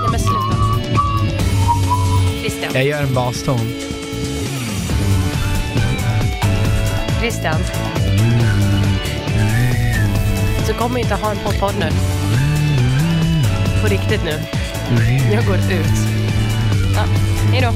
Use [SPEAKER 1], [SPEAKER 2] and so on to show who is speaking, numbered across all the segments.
[SPEAKER 1] Nej men sluta. Christian.
[SPEAKER 2] Jag gör en baston.
[SPEAKER 1] Christian. Du kommer inte ha en poddpartner. På riktigt nu. Jag går ut. Ja, hej då.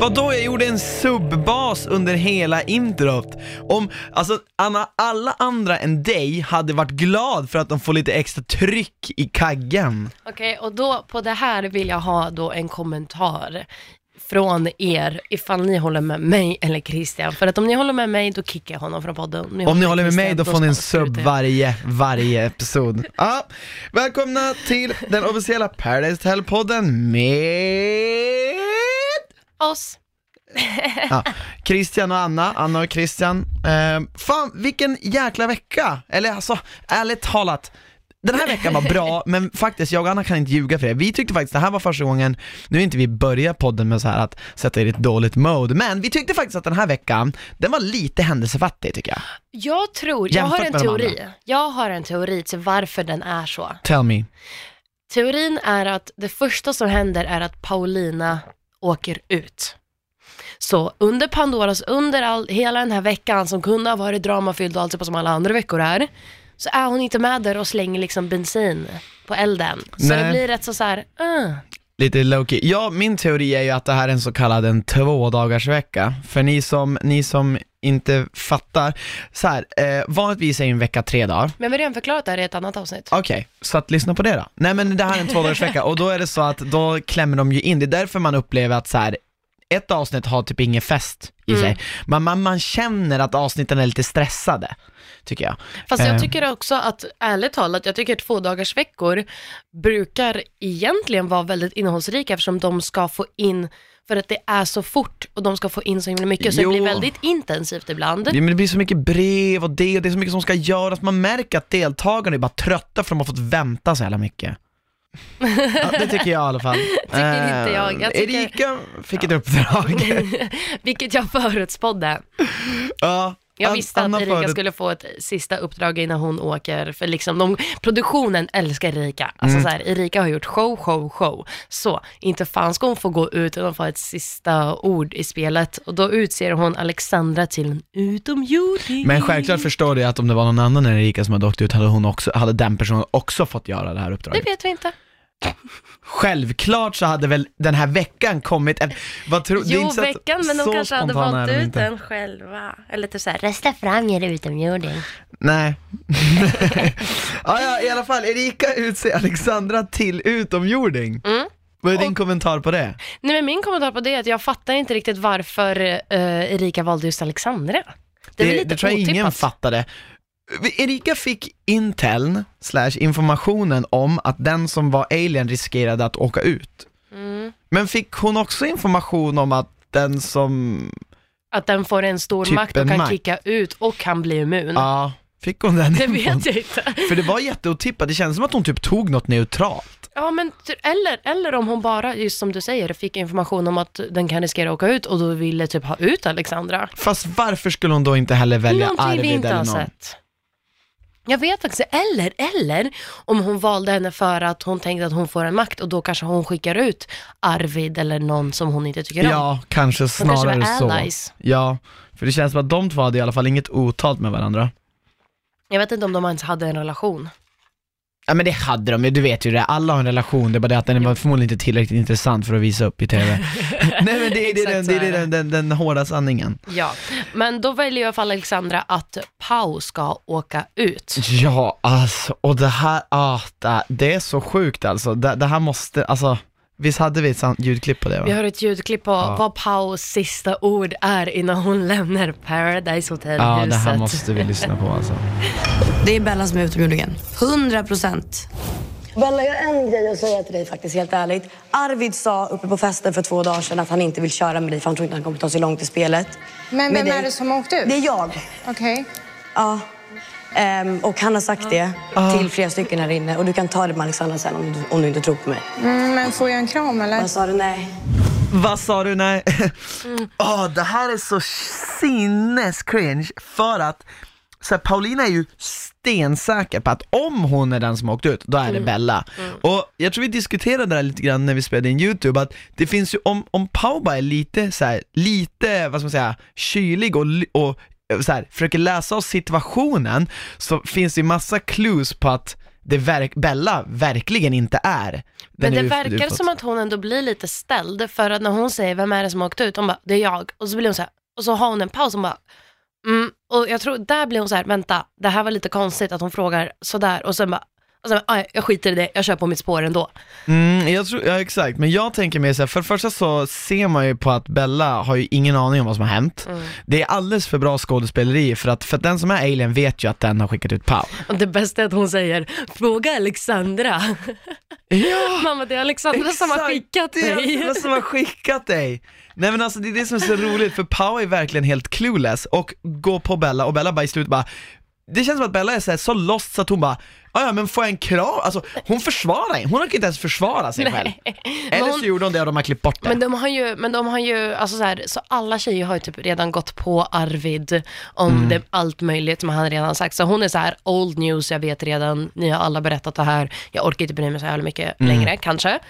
[SPEAKER 2] Vadå, jag gjorde en subbas under hela introt. Om, alltså Anna, alla andra än dig hade varit glad för att de får lite extra tryck i kaggen.
[SPEAKER 1] Okej, och då på det här vill jag ha då en kommentar från er ifall ni håller med mig eller Christian. För att om ni håller med mig då kickar jag honom från podden.
[SPEAKER 2] Om ni håller med mig
[SPEAKER 1] Christian,
[SPEAKER 2] då får ni en sub varje, varje episod. Ja, välkomna till den officiella Paradise Hotel-podden med
[SPEAKER 1] Oss.
[SPEAKER 2] ja, Christian och Anna, Anna och Christian. Eh, fan vilken jäkla vecka! Eller alltså, ärligt talat, den här veckan var bra, men faktiskt jag och Anna kan inte ljuga för det. Vi tyckte faktiskt det här var första gången, nu är inte vi börjar podden med så här att sätta er i ett dåligt mode, men vi tyckte faktiskt att den här veckan, den var lite händelsefattig tycker jag.
[SPEAKER 1] Jag tror, jag har
[SPEAKER 2] Jämfört
[SPEAKER 1] en teori. Jag har en teori till varför den är så.
[SPEAKER 2] Tell me.
[SPEAKER 1] Teorin är att det första som händer är att Paulina åker ut. Så under Pandoras, under all, hela den här veckan som kunde ha varit dramafylld och allt som alla andra veckor är, så är hon inte med där och slänger liksom bensin på elden. Så
[SPEAKER 2] Nej.
[SPEAKER 1] det blir rätt så så här, uh.
[SPEAKER 2] Lite low-key. Ja, min teori är ju att det här är en så kallad en tvådagars vecka. För ni som, ni som inte fattar, så här, eh, vanligtvis är ju en vecka tre dagar.
[SPEAKER 1] Men vi har redan förklarat det här i ett annat avsnitt.
[SPEAKER 2] Okej, så att lyssna på det då. Nej men det här är en tvådagarsvecka och då är det så att då klämmer de ju in, det är därför man upplever att så här, ett avsnitt har typ ingen fest i
[SPEAKER 1] Mm.
[SPEAKER 2] sig. Man, man, man känner att avsnitten är lite stressade, tycker jag.
[SPEAKER 1] Fast jag
[SPEAKER 2] Eh.
[SPEAKER 1] tycker också att, ärligt talat, jag tycker två dagars veckor brukar egentligen vara väldigt innehållsrika eftersom de ska få in, för att det är så fort och de ska få in så himla mycket så
[SPEAKER 2] Jo.
[SPEAKER 1] det blir väldigt intensivt ibland.
[SPEAKER 2] Ja, men det blir så mycket brev och det och det är så mycket som ska göras, man märker att deltagarna är bara trötta för de har fått vänta så jävla mycket. Ja, det tycker jag i alla fall.
[SPEAKER 1] Tycker inte jag. Jag tycker-
[SPEAKER 2] Erika fick ett uppdrag.
[SPEAKER 1] Vilket jag förutspådde.
[SPEAKER 2] ja,
[SPEAKER 1] Jag visste
[SPEAKER 2] Anna
[SPEAKER 1] att Erika
[SPEAKER 2] förut-
[SPEAKER 1] skulle få ett sista uppdrag innan hon åker, för liksom de, produktionen älskar Erika. Alltså
[SPEAKER 2] Mm.
[SPEAKER 1] så här, Erika har gjort show, show, show. Så, inte fan ska hon få gå ut utan få ett sista ord i spelet. Och då utser hon Alexandra till en utomjording.
[SPEAKER 2] Men självklart förstår du att om det var någon annan än Erika som hade åkt ut, hade, hon också, hade den personen också fått göra det här
[SPEAKER 1] Det
[SPEAKER 2] uppdraget.
[SPEAKER 1] vet vi inte.
[SPEAKER 2] Självklart så hade väl den här veckan kommit, en, vad tror, det är
[SPEAKER 1] Jo,
[SPEAKER 2] inte så att-
[SPEAKER 1] veckan, men de
[SPEAKER 2] så
[SPEAKER 1] kanske hade
[SPEAKER 2] spontana
[SPEAKER 1] valt
[SPEAKER 2] de
[SPEAKER 1] ut
[SPEAKER 2] inte.
[SPEAKER 1] den själva. Eller typ såhär, rösta fram er utomjording.
[SPEAKER 2] Nej. ja, ja, i alla fall, Erika utser Alexandra till utomjording.
[SPEAKER 1] Mm.
[SPEAKER 2] Vad är din kommentar på det?
[SPEAKER 1] Nej men min kommentar på det är att jag fattar inte riktigt varför eh, Erika valde just Alexandra. Det är väl lite
[SPEAKER 2] det tror jag ingen
[SPEAKER 1] otippat.
[SPEAKER 2] fattade. Erika fick inteln, slash informationen om att den som var alien riskerade att åka ut.
[SPEAKER 1] Mm.
[SPEAKER 2] Men fick hon också information om att den som,
[SPEAKER 1] Att den får en stor
[SPEAKER 2] Typ
[SPEAKER 1] makt och kan
[SPEAKER 2] makt.
[SPEAKER 1] kicka ut och kan bli immun.
[SPEAKER 2] ja, fick hon den
[SPEAKER 1] Det vet jag inte.
[SPEAKER 2] För det var jätteotippat, det kändes som att hon typ tog något neutralt.
[SPEAKER 1] Ja, men, eller, eller om hon bara, just som du säger, fick information om att den kan riskera att åka ut och då ville typ ha ut Alexandra.
[SPEAKER 2] Fast varför skulle hon då inte heller välja
[SPEAKER 1] Någonting vi
[SPEAKER 2] Arvid
[SPEAKER 1] inte
[SPEAKER 2] eller
[SPEAKER 1] har
[SPEAKER 2] någon?
[SPEAKER 1] sett. Jag vet faktiskt Eller, eller om hon valde henne för att hon tänkte att hon får en makt och då kanske hon skickar ut Arvid eller någon som hon inte tycker om.
[SPEAKER 2] Ja, kanske
[SPEAKER 1] De kanske
[SPEAKER 2] snarare
[SPEAKER 1] var
[SPEAKER 2] så.
[SPEAKER 1] allies.
[SPEAKER 2] Ja, för det känns som att de två hade i alla fall inget otalt med varandra.
[SPEAKER 1] Jag vet inte om de ens hade en relation.
[SPEAKER 2] Ja men det hade de ju, du vet ju det, alla har en relation, det är bara det att den var förmodligen inte tillräckligt intressant för att visa upp i TV. Nej men det, det, är
[SPEAKER 1] Exakt
[SPEAKER 2] den,
[SPEAKER 1] så
[SPEAKER 2] det
[SPEAKER 1] är
[SPEAKER 2] är
[SPEAKER 1] det.
[SPEAKER 2] den, den, den hårda sanningen.
[SPEAKER 1] Ja, men då väljer i alla fall Alexandra att Pau ska åka ut.
[SPEAKER 2] Ja, alltså, och det här, ah, det, det är så sjukt alltså. Det, det här måste, alltså, visst hade vi ett sant ljudklipp på det va?
[SPEAKER 1] Vi har ett ljudklipp på vad Paus sista ord är innan hon lämnar Paradise Hotel-huset.
[SPEAKER 2] Ja, det här måste vi lyssna på alltså.
[SPEAKER 3] Det är Bella som är utomjordingen. 100 procent.
[SPEAKER 4] Bella, jag har en grej att säga till dig faktiskt, helt ärligt. Arvid sa uppe på festen för två dagar sedan att han inte vill köra med dig för han tror inte han kommer ta sig långt i spelet.
[SPEAKER 5] Men
[SPEAKER 4] Med
[SPEAKER 5] vem är det som har åkt ut?
[SPEAKER 4] Det är jag.
[SPEAKER 5] Okej.
[SPEAKER 4] Ja. Ehm, och han har sagt det till flera stycken här inne. Och du kan ta det med Alexandra sen om du, om du inte tror på mig.
[SPEAKER 5] Mm, men får jag en kram eller?
[SPEAKER 4] Jag sa det nej.
[SPEAKER 2] Vad sa du? Nej. Åh, det här är så sinnes cringe för att så här, Paulina är ju stensäker på att om hon är den som åkt ut, då är det Bella. Och jag tror vi diskuterade det här lite grann när vi spelade in YouTube, att det finns ju, om, om Pau bara är lite så här, lite, vad ska man säga, kylig och, och så här, försöker läsa av situationen, så finns det ju massa clues på att det verk, Bella verkligen inte är
[SPEAKER 1] Men det verkar som att hon ändå blir lite ställd för att när hon säger vem är det som har åkt ut, hon bara det är jag. Och så blir hon så här, och så har hon en paus och bara mm, och jag tror där blir hon så här, vänta det här var lite konstigt att hon frågar sådär och sen bara och sen, bara, "Aj, jag skiter i det, jag kör på mitt spår ändå.
[SPEAKER 2] Mm, jag tror, ja exakt, men jag tänker mer såhär, för det första så ser man ju på att Bella har ju ingen aning om vad som har hänt. Det är alldeles för bra skådespeleri för att, för att den som är alien vet ju att den har skickat ut Pau.
[SPEAKER 1] Och det bästa är att hon säger, fråga Alexandra.
[SPEAKER 2] Ja!
[SPEAKER 1] Mamma det är Alexandra som har skickat
[SPEAKER 2] Det är
[SPEAKER 1] dig.
[SPEAKER 2] Alexandra som har skickat dig! Nej men alltså det är det som är så roligt, för Pau är verkligen helt clueless och går på Bella och Bella bara i slutet bara det känns som att Bella är så, här, så lost så att hon bara, "Ah, ja men får jag en kram? Alltså hon försvarar inte, hon har inte ens försvara sig själv. Eller
[SPEAKER 1] hon-
[SPEAKER 2] så gjorde hon det och de har klippt bort det.
[SPEAKER 1] Men de har ju, men de har ju, alltså så, här, så alla tjejer har ju typ redan gått på Arvid om
[SPEAKER 2] Mm.
[SPEAKER 1] det, allt möjligt som han redan sagt. Så hon är så här old news, jag vet redan, ni har alla berättat det här, jag orkar inte bry mig så jävla mycket längre kanske.
[SPEAKER 2] Mm.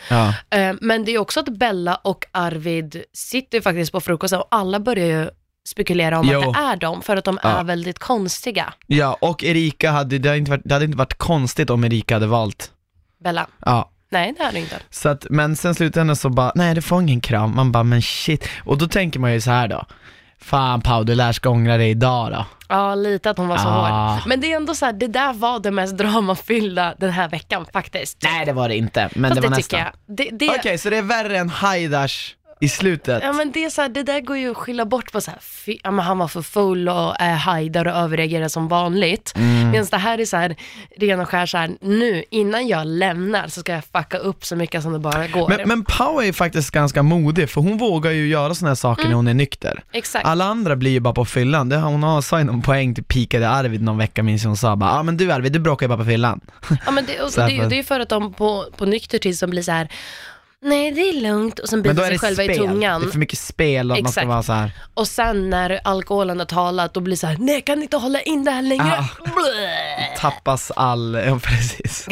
[SPEAKER 2] Ja.
[SPEAKER 1] Eh, Men det är också att Bella och Arvid sitter ju faktiskt på frukosten och alla börjar ju spekulera om
[SPEAKER 2] Jo.
[SPEAKER 1] att det är de, för att de
[SPEAKER 2] Ja.
[SPEAKER 1] är väldigt konstiga.
[SPEAKER 2] Ja, och Erika hade, det hade inte varit, det hade inte varit konstigt om Erika hade valt,
[SPEAKER 1] Bella,
[SPEAKER 2] ja.
[SPEAKER 1] nej det är det inte.
[SPEAKER 2] Så att, men sen slutändan så bara, nej du får ingen kram, man bara men shit, och då tänker man ju så här då, fan Pau du lär ska ångra dig idag då.
[SPEAKER 1] Ja, lite att hon var så
[SPEAKER 2] Ah.
[SPEAKER 1] hård. Men det är ändå så här, det där var det mest dramafyllda den här veckan faktiskt.
[SPEAKER 2] Nej det var det inte, men
[SPEAKER 1] Fast
[SPEAKER 2] det var
[SPEAKER 1] det
[SPEAKER 2] nästan.
[SPEAKER 1] Det, det,
[SPEAKER 2] Okej, så det är värre än Haidars i slutet?
[SPEAKER 1] Ja men det är så här, det där går ju att skylla bort på så här, fy, ja, men han var för full och är hajdar och överreagerar som vanligt.
[SPEAKER 2] Mm.
[SPEAKER 1] Medan det här är så här, ren och skär så här, nu innan jag lämnar så ska jag fucka upp så mycket som det bara går.
[SPEAKER 2] Men, men Pau är faktiskt ganska modig, för hon vågar ju göra såna här saker när hon är nykter.
[SPEAKER 1] Exakt.
[SPEAKER 2] Alla andra blir ju bara på fyllan, det, hon har, sa ju någon poäng till pikade Arvid någon vecka minns jag hon sa bara, ja ah, men du Arvid, du bråkar ju bara på fyllan.
[SPEAKER 1] Ja men det, och, det, det är ju för att de på, på nykter tid som blir så här, nej det är lugnt och sen
[SPEAKER 2] Men
[SPEAKER 1] biter
[SPEAKER 2] är
[SPEAKER 1] sig
[SPEAKER 2] det
[SPEAKER 1] själva
[SPEAKER 2] spel,
[SPEAKER 1] i tungan.
[SPEAKER 2] det är för mycket spel och man ska
[SPEAKER 1] Exakt.
[SPEAKER 2] vara så här.
[SPEAKER 1] Och sen när alkoholen har talat, då blir det så här, nej jag kan inte hålla in det här längre.
[SPEAKER 2] Ah.
[SPEAKER 1] Bleh.
[SPEAKER 2] tappas all, ja precis.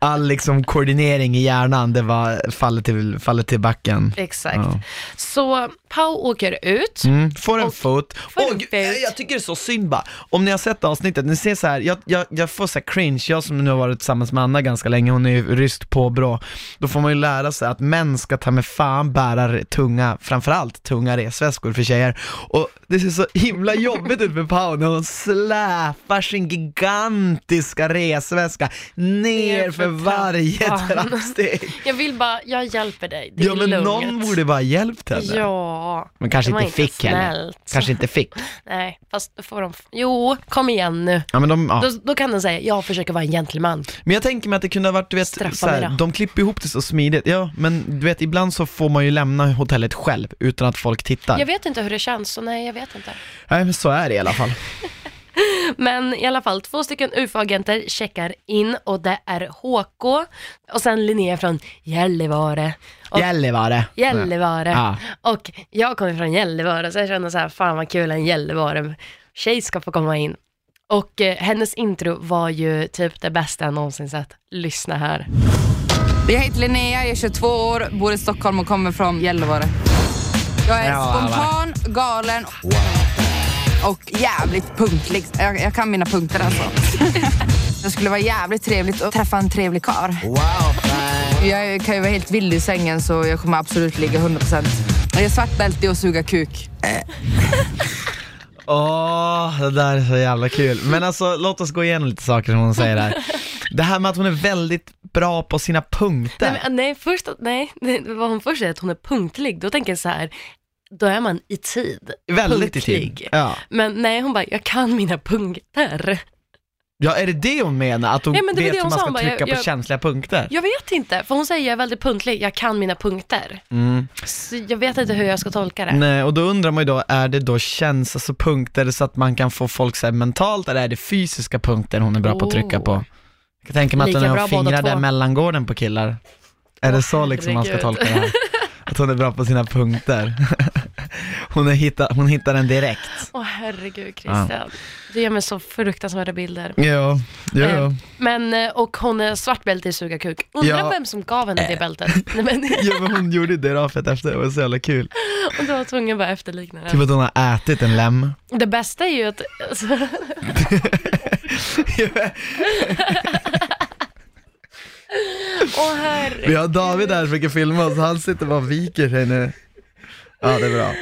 [SPEAKER 2] All liksom koordinering i hjärnan, det var, faller till, faller till backen.
[SPEAKER 1] Exakt.
[SPEAKER 2] Ja.
[SPEAKER 1] Så Pau åker ut.
[SPEAKER 2] Mm, får en
[SPEAKER 1] Och-
[SPEAKER 2] fot.
[SPEAKER 1] får
[SPEAKER 2] Åh,
[SPEAKER 1] en
[SPEAKER 2] gud,
[SPEAKER 1] fot.
[SPEAKER 2] jag tycker det är så synd bara. Om ni har sett avsnittet, ni ser så här, jag, jag, jag får så cringe, jag som nu har varit tillsammans med Anna ganska länge, hon är ju ryskt påbrå. Då får man ju lära sig att män ska ta med fan bära tunga, framförallt tunga resväskor för tjejer. Och det ser så himla jobbigt ut med Pau när hon släpar sin gigantiska resväska ner för varje trappsteg.
[SPEAKER 1] Jag vill bara, jag hjälper dig. Det är
[SPEAKER 2] Ja men
[SPEAKER 1] lugnt.
[SPEAKER 2] någon borde bara hjälpt henne.
[SPEAKER 1] Ja.
[SPEAKER 2] Men kanske inte fick heller.
[SPEAKER 1] snällt.
[SPEAKER 2] Kanske inte fick.
[SPEAKER 1] Nej, fast då får de... Jo, kom igen nu.
[SPEAKER 2] Ja, men, de, ja.
[SPEAKER 1] Då, då kan den säga, jag försöker vara en gentleman.
[SPEAKER 2] men jag tänker mig att det kunde ha varit, du vet,
[SPEAKER 1] Straffa
[SPEAKER 2] så här, de klipper ihop det så smidigt, ja men du vet ibland så får man ju lämna hotellet själv utan att folk tittar.
[SPEAKER 1] Jag vet inte hur det känns, så nej, jag vet inte.
[SPEAKER 2] Nej men så är det i alla fall.
[SPEAKER 1] Men i alla fall, två stycken UFO-agenter checkar in och det är HK och sen Linnea från Gällivare. Och
[SPEAKER 2] Gällivare.
[SPEAKER 1] Gällivare.
[SPEAKER 2] Ja.
[SPEAKER 1] Och jag kommer från Gällivare, så jag kände så här, fan vad kul en Gällivare tjej ska få komma in. Och eh, hennes intro var ju typ det bästa jag någonsin sett. Lyssna här.
[SPEAKER 5] Jag heter Linnea, jag är 22 år, bor i Stockholm och kommer från Gällivare. Jag är
[SPEAKER 2] Ja,
[SPEAKER 5] spontan, galen och jävligt punktlig. Jag, jag kan mina punkter alltså. Det skulle vara jävligt trevligt att träffa en trevlig karl. Jag kan ju vara helt vild i sängen så jag kommer absolut ligga 100%. Jag är svart bälte i att suga kuk.
[SPEAKER 2] Åh, det där är så jävla kul. Men alltså låt oss gå igenom lite saker som hon säger här. Det här med att hon är väldigt bra på sina punkter.
[SPEAKER 1] Nej, men, nej, först, nej, nej, vad hon först säger att hon är punktlig, då tänker jag så här, då är man i tid.
[SPEAKER 2] väldigt i tid.
[SPEAKER 1] punktlig.
[SPEAKER 2] Ja.
[SPEAKER 1] Men nej, hon bara, jag kan mina punkter.
[SPEAKER 2] ja, är det det hon menar? Att hon
[SPEAKER 1] Ja,
[SPEAKER 2] vet hur
[SPEAKER 1] hon
[SPEAKER 2] man ska
[SPEAKER 1] hon
[SPEAKER 2] trycka
[SPEAKER 1] jag-
[SPEAKER 2] på
[SPEAKER 1] jag-
[SPEAKER 2] känsliga punkter?
[SPEAKER 1] Jag vet inte, för hon säger jag är väldigt punktlig, jag kan mina punkter.
[SPEAKER 2] Mm.
[SPEAKER 1] Så jag vet inte hur jag ska tolka det.
[SPEAKER 2] Nej, och då undrar man ju då, är det då käns, alltså punkter så att man kan få folk så här mentalt, eller är det fysiska punkter hon är bra på att trycka på?
[SPEAKER 1] Oh.
[SPEAKER 2] Jag kan tänka mig att
[SPEAKER 1] Lika
[SPEAKER 2] hon
[SPEAKER 1] bra
[SPEAKER 2] har fingrar där mellangården på killar. Är det så liksom man ska tolka det här? Att hon är bra på sina punkter. Hon, är hitta, hon hittar den direkt.
[SPEAKER 1] Åh herregud Christian. Du ger mig så fruktansvärda bilder.
[SPEAKER 2] Ja, jo,
[SPEAKER 1] Eh,
[SPEAKER 2] jo.
[SPEAKER 1] Men, eh, och hon är svart bälte i suga kuk. Undrar
[SPEAKER 2] Ja.
[SPEAKER 1] vem som gav henne det bältet. Nej, men,
[SPEAKER 2] Jo men hon gjorde det rafet efter, det var så jävla kul.
[SPEAKER 1] och då var tvungen att bara efterlikna
[SPEAKER 2] Typ
[SPEAKER 1] det.
[SPEAKER 2] att hon har ätit en lem.
[SPEAKER 1] Det bästa är ju att, alltså, åh herregud.
[SPEAKER 2] Vi har David här som försöker filma oss, han sitter bara och viker sig nu. Ja det är bra.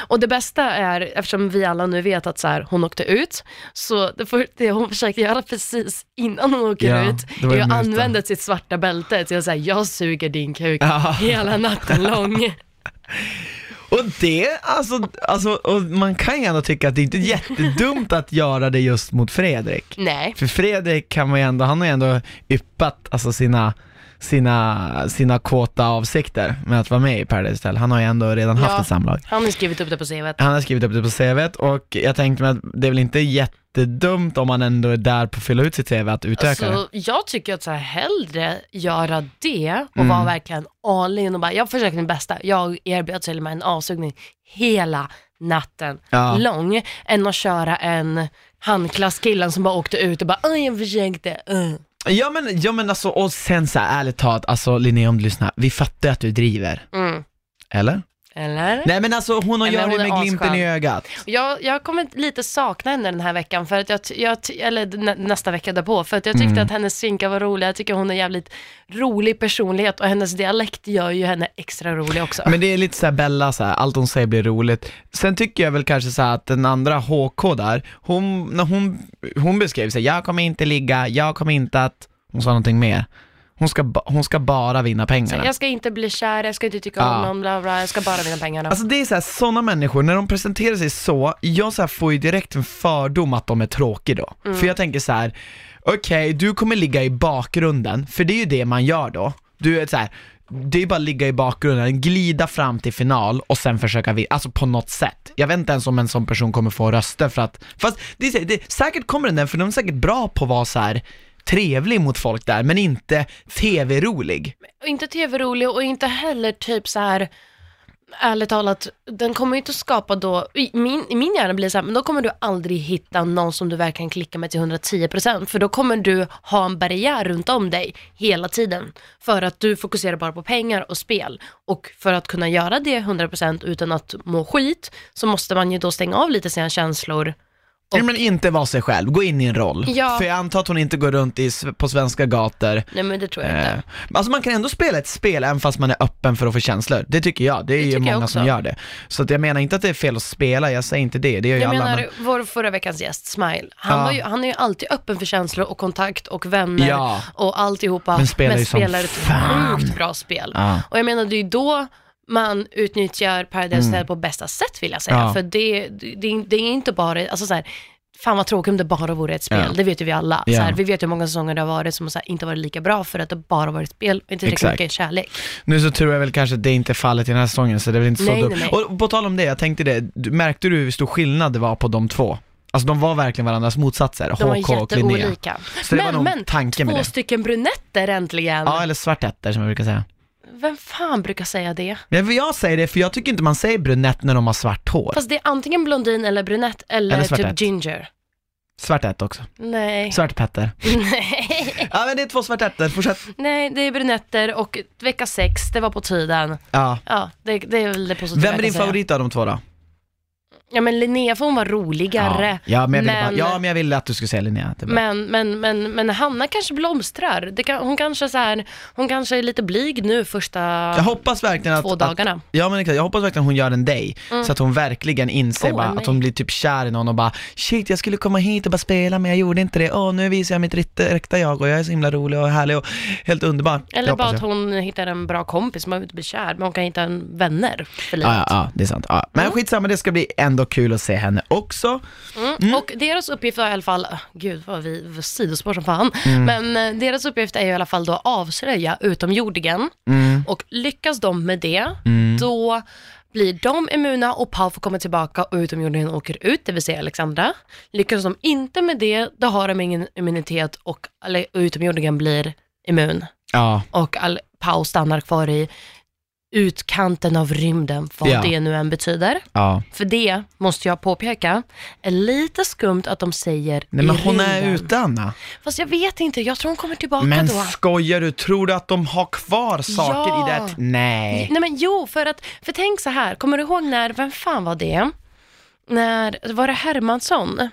[SPEAKER 1] Och det bästa är, eftersom vi alla nu vet att så här, hon åkte ut, så det, för, det hon försökte göra precis innan hon åker
[SPEAKER 2] Ja,
[SPEAKER 1] ut,
[SPEAKER 2] det var
[SPEAKER 1] är att använda sitt svarta bälte till att säga jag suger din kuk
[SPEAKER 2] Ja.
[SPEAKER 1] hela natten lång.
[SPEAKER 2] Och det, alltså, alltså och man kan ju ändå tycka att det inte är jättedumt att göra det just mot Fredrik.
[SPEAKER 1] Nej.
[SPEAKER 2] För Fredrik kan man ju ändå, han har ju ändå yppat alltså sina, sina, sina kåta avsikter med att vara med i Paradise Hotel. Han har ju ändå redan haft
[SPEAKER 1] Ja.
[SPEAKER 2] ett samlag.
[SPEAKER 1] Han har skrivit upp det på CVt.
[SPEAKER 2] Han har skrivit upp det på CVt och jag tänkte mig att det är väl inte jättedumt om man ändå är där på att fylla ut sitt CV att utöka det.
[SPEAKER 1] Alltså, jag tycker att så här, hellre göra det och
[SPEAKER 2] Mm.
[SPEAKER 1] vara verkligen all in och bara, jag försöker mitt bästa. Jag erbjöd till med en avsugning hela natten
[SPEAKER 2] Ja.
[SPEAKER 1] lång, än att köra en handklasskillen som bara åkte ut och bara, "Oj, jag försökte. Uh.
[SPEAKER 2] Ja men, ja men alltså, och sen så här, ärligt talat, alltså Linnea om du lyssnar, vi fattar att du driver.
[SPEAKER 1] Mm.
[SPEAKER 2] Eller?
[SPEAKER 1] Eller?
[SPEAKER 2] Nej men alltså hon har gör det
[SPEAKER 1] är
[SPEAKER 2] med glimten i ögat.
[SPEAKER 1] Jag, jag kommer lite sakna henne den här veckan, för att jag, jag, eller nä, nästa vecka därpå, för att jag tyckte
[SPEAKER 2] Mm.
[SPEAKER 1] att hennes svinka var rolig. Jag tycker hon är jävligt rolig personlighet och hennes dialekt gör ju henne extra rolig också.
[SPEAKER 2] Men det är lite såhär Bella så här, allt hon säger blir roligt. Sen tycker jag väl kanske så här att den andra HK där, hon, när hon, hon beskrev sig, jag kommer inte ligga, jag kommer inte att, hon sa någonting mer. Hon ska, hon ska bara vinna pengarna.
[SPEAKER 1] Jag ska inte bli kär, jag ska inte tycka om någon, bla bla, jag ska bara vinna pengarna.
[SPEAKER 2] Alltså det är såhär, sådana människor, när de presenterar sig så, jag så här får ju direkt en fördom att de är tråkiga då.
[SPEAKER 1] Mm.
[SPEAKER 2] För jag tänker så här: okej, du kommer ligga i bakgrunden, för det är ju det man gör då. Du är så här, det är bara att ligga i bakgrunden, glida fram till final och sen försöka vinna, alltså på något sätt. Jag vet inte ens om en sån person kommer få röster för att, fast det är, det, säkert kommer den där, för de är säkert bra på att vara så här trevlig mot folk där, men inte tv-rolig.
[SPEAKER 1] Inte tv-rolig och inte heller typ så här ärligt talat, den kommer ju inte skapa då, i min, i min hjärna blir det så här, men då kommer du aldrig hitta någon som du verkligen klickar med till 110% för då kommer du ha en barriär runt om dig hela tiden för att du fokuserar bara på pengar och spel och för att kunna göra det 100% utan att må skit så måste man ju då stänga av lite sina känslor
[SPEAKER 2] Nej, men inte vara sig själv, gå in i en roll.
[SPEAKER 1] Ja.
[SPEAKER 2] För jag antar att hon inte går runt i, på svenska gator.
[SPEAKER 1] Nej men det tror jag
[SPEAKER 2] Eh,
[SPEAKER 1] inte.
[SPEAKER 2] alltså man kan ändå spela ett spel även fast man är öppen för att få känslor. Det tycker jag, det är ju
[SPEAKER 1] tycker jag
[SPEAKER 2] många som gör det. Så att jag menar inte att det är fel att spela, jag säger inte det, det gör ju
[SPEAKER 1] Jag
[SPEAKER 2] alla.
[SPEAKER 1] menar
[SPEAKER 2] men-
[SPEAKER 1] vår förra veckans gäst, Smile, han,
[SPEAKER 2] Ja.
[SPEAKER 1] var ju, han är ju alltid öppen för känslor och kontakt och vänner
[SPEAKER 2] Ja.
[SPEAKER 1] och alltihopa.
[SPEAKER 2] Men spelar ju som
[SPEAKER 1] spelar ett
[SPEAKER 2] fan.
[SPEAKER 1] sjukt bra spel.
[SPEAKER 2] Ja.
[SPEAKER 1] Och jag menar det är ju då man utnyttjar Paradise Hotel på bästa sätt vill jag säga.
[SPEAKER 2] Mm. Ja.
[SPEAKER 1] För det, det, det är inte bara, alltså så här, fan vad tråkigt om det bara vore ett spel,
[SPEAKER 2] Ja.
[SPEAKER 1] det vet ju vi alla.
[SPEAKER 2] Ja.
[SPEAKER 1] Så här, vi vet hur många säsonger det har varit som här, inte varit lika bra för att det bara varit spel och inte tillräckligt mycket kärlek.
[SPEAKER 2] Nu så tror jag väl kanske att det inte är fallet i den här säsongen, så det är väl inte
[SPEAKER 1] Nej,
[SPEAKER 2] så
[SPEAKER 1] nej, nej.
[SPEAKER 2] Och på tal om det, jag tänkte det, märkte du hur stor skillnad det var på de två? Alltså de var verkligen varandras motsatser,
[SPEAKER 1] De var
[SPEAKER 2] HK och Linnea.
[SPEAKER 1] jätteolika.
[SPEAKER 2] Så det var
[SPEAKER 1] Men,
[SPEAKER 2] någon
[SPEAKER 1] men
[SPEAKER 2] tanke med
[SPEAKER 1] två
[SPEAKER 2] det.
[SPEAKER 1] stycken brunetter äntligen.
[SPEAKER 2] Ja, eller svartetter som jag brukar säga.
[SPEAKER 1] Vem fan brukar säga det?
[SPEAKER 2] Men jag säger det, för jag tycker inte man säger brunett när de har svart hår.
[SPEAKER 1] Fast det är antingen blondin eller brunett eller,
[SPEAKER 2] Eller
[SPEAKER 1] typ
[SPEAKER 2] svartett.
[SPEAKER 1] ginger.
[SPEAKER 2] Svartett också.
[SPEAKER 1] Nej.
[SPEAKER 2] Svartpetter.
[SPEAKER 1] Nej.
[SPEAKER 2] Ja men det är två svartetter, fortsätt.
[SPEAKER 1] Nej, det är brunetter och vecka sex, det var på tiden.
[SPEAKER 2] Ja.
[SPEAKER 1] Ja, det, det är väl det positiva
[SPEAKER 2] Vem är din
[SPEAKER 1] säga.
[SPEAKER 2] favorit av de två då?
[SPEAKER 1] Ja men Linnea för hon var roligare.
[SPEAKER 2] Ja, men jag ville
[SPEAKER 1] Men-
[SPEAKER 2] bara, ja, men jag ville att du skulle säga Linnea.
[SPEAKER 1] Men, men, men, men Hanna kanske blomstrar. Det kan, hon, kanske så här, hon kanske är lite blyg nu första
[SPEAKER 2] jag hoppas verkligen att,
[SPEAKER 1] två
[SPEAKER 2] att
[SPEAKER 1] dagarna. Mm.
[SPEAKER 2] Ja men exakt, jag hoppas verkligen hon gör en dig, så att hon verkligen inser
[SPEAKER 1] Oh,
[SPEAKER 2] bara,
[SPEAKER 1] en
[SPEAKER 2] att hon blir typ kär i någon och bara Shit jag skulle komma hit och bara spela men jag gjorde inte det, åh nu visar jag mitt rätta, jag och jag är så himla rolig och härlig och helt underbar.
[SPEAKER 1] Eller bara
[SPEAKER 2] hoppas
[SPEAKER 1] att
[SPEAKER 2] jag.
[SPEAKER 1] hon hittar en bra kompis, man behöver inte bli kär, men hon kan hitta en vänner för livet.
[SPEAKER 2] Ja, ja, ja, det är sant. Ja. Men skitsamma, det ska bli ändå kul att se henne också.
[SPEAKER 1] Mm. Och deras uppgift var i alla fall, äh, gud vad vi vad sidospår som fan,
[SPEAKER 2] Mm.
[SPEAKER 1] men eh, deras uppgift är ju i alla fall då att avslöja utomjordingen
[SPEAKER 2] Mm.
[SPEAKER 1] och lyckas de med det, då blir de immuna och Pau får komma tillbaka och utomjordingen åker ut, det vill säga Alexandra. Lyckas de inte med det, då har de ingen immunitet och utomjordingen blir immun
[SPEAKER 2] Ja,
[SPEAKER 1] och Al- Pau stannar kvar i utkanten av rymden, vad
[SPEAKER 2] Ja.
[SPEAKER 1] det nu än betyder.
[SPEAKER 2] ja.
[SPEAKER 1] För det, måste jag påpeka, är lite skumt att de säger
[SPEAKER 2] Nej men
[SPEAKER 1] i
[SPEAKER 2] hon är
[SPEAKER 1] rymden.
[SPEAKER 2] ute Anna.
[SPEAKER 1] Fast jag vet inte, jag tror hon kommer tillbaka
[SPEAKER 2] Men
[SPEAKER 1] då.
[SPEAKER 2] skojar du? Tror du att de har kvar saker
[SPEAKER 1] Ja.
[SPEAKER 2] i det? Nej.
[SPEAKER 1] Nej men jo, för att, för tänk så här, kommer du ihåg när, vem fan var det? När, var det Hermansson?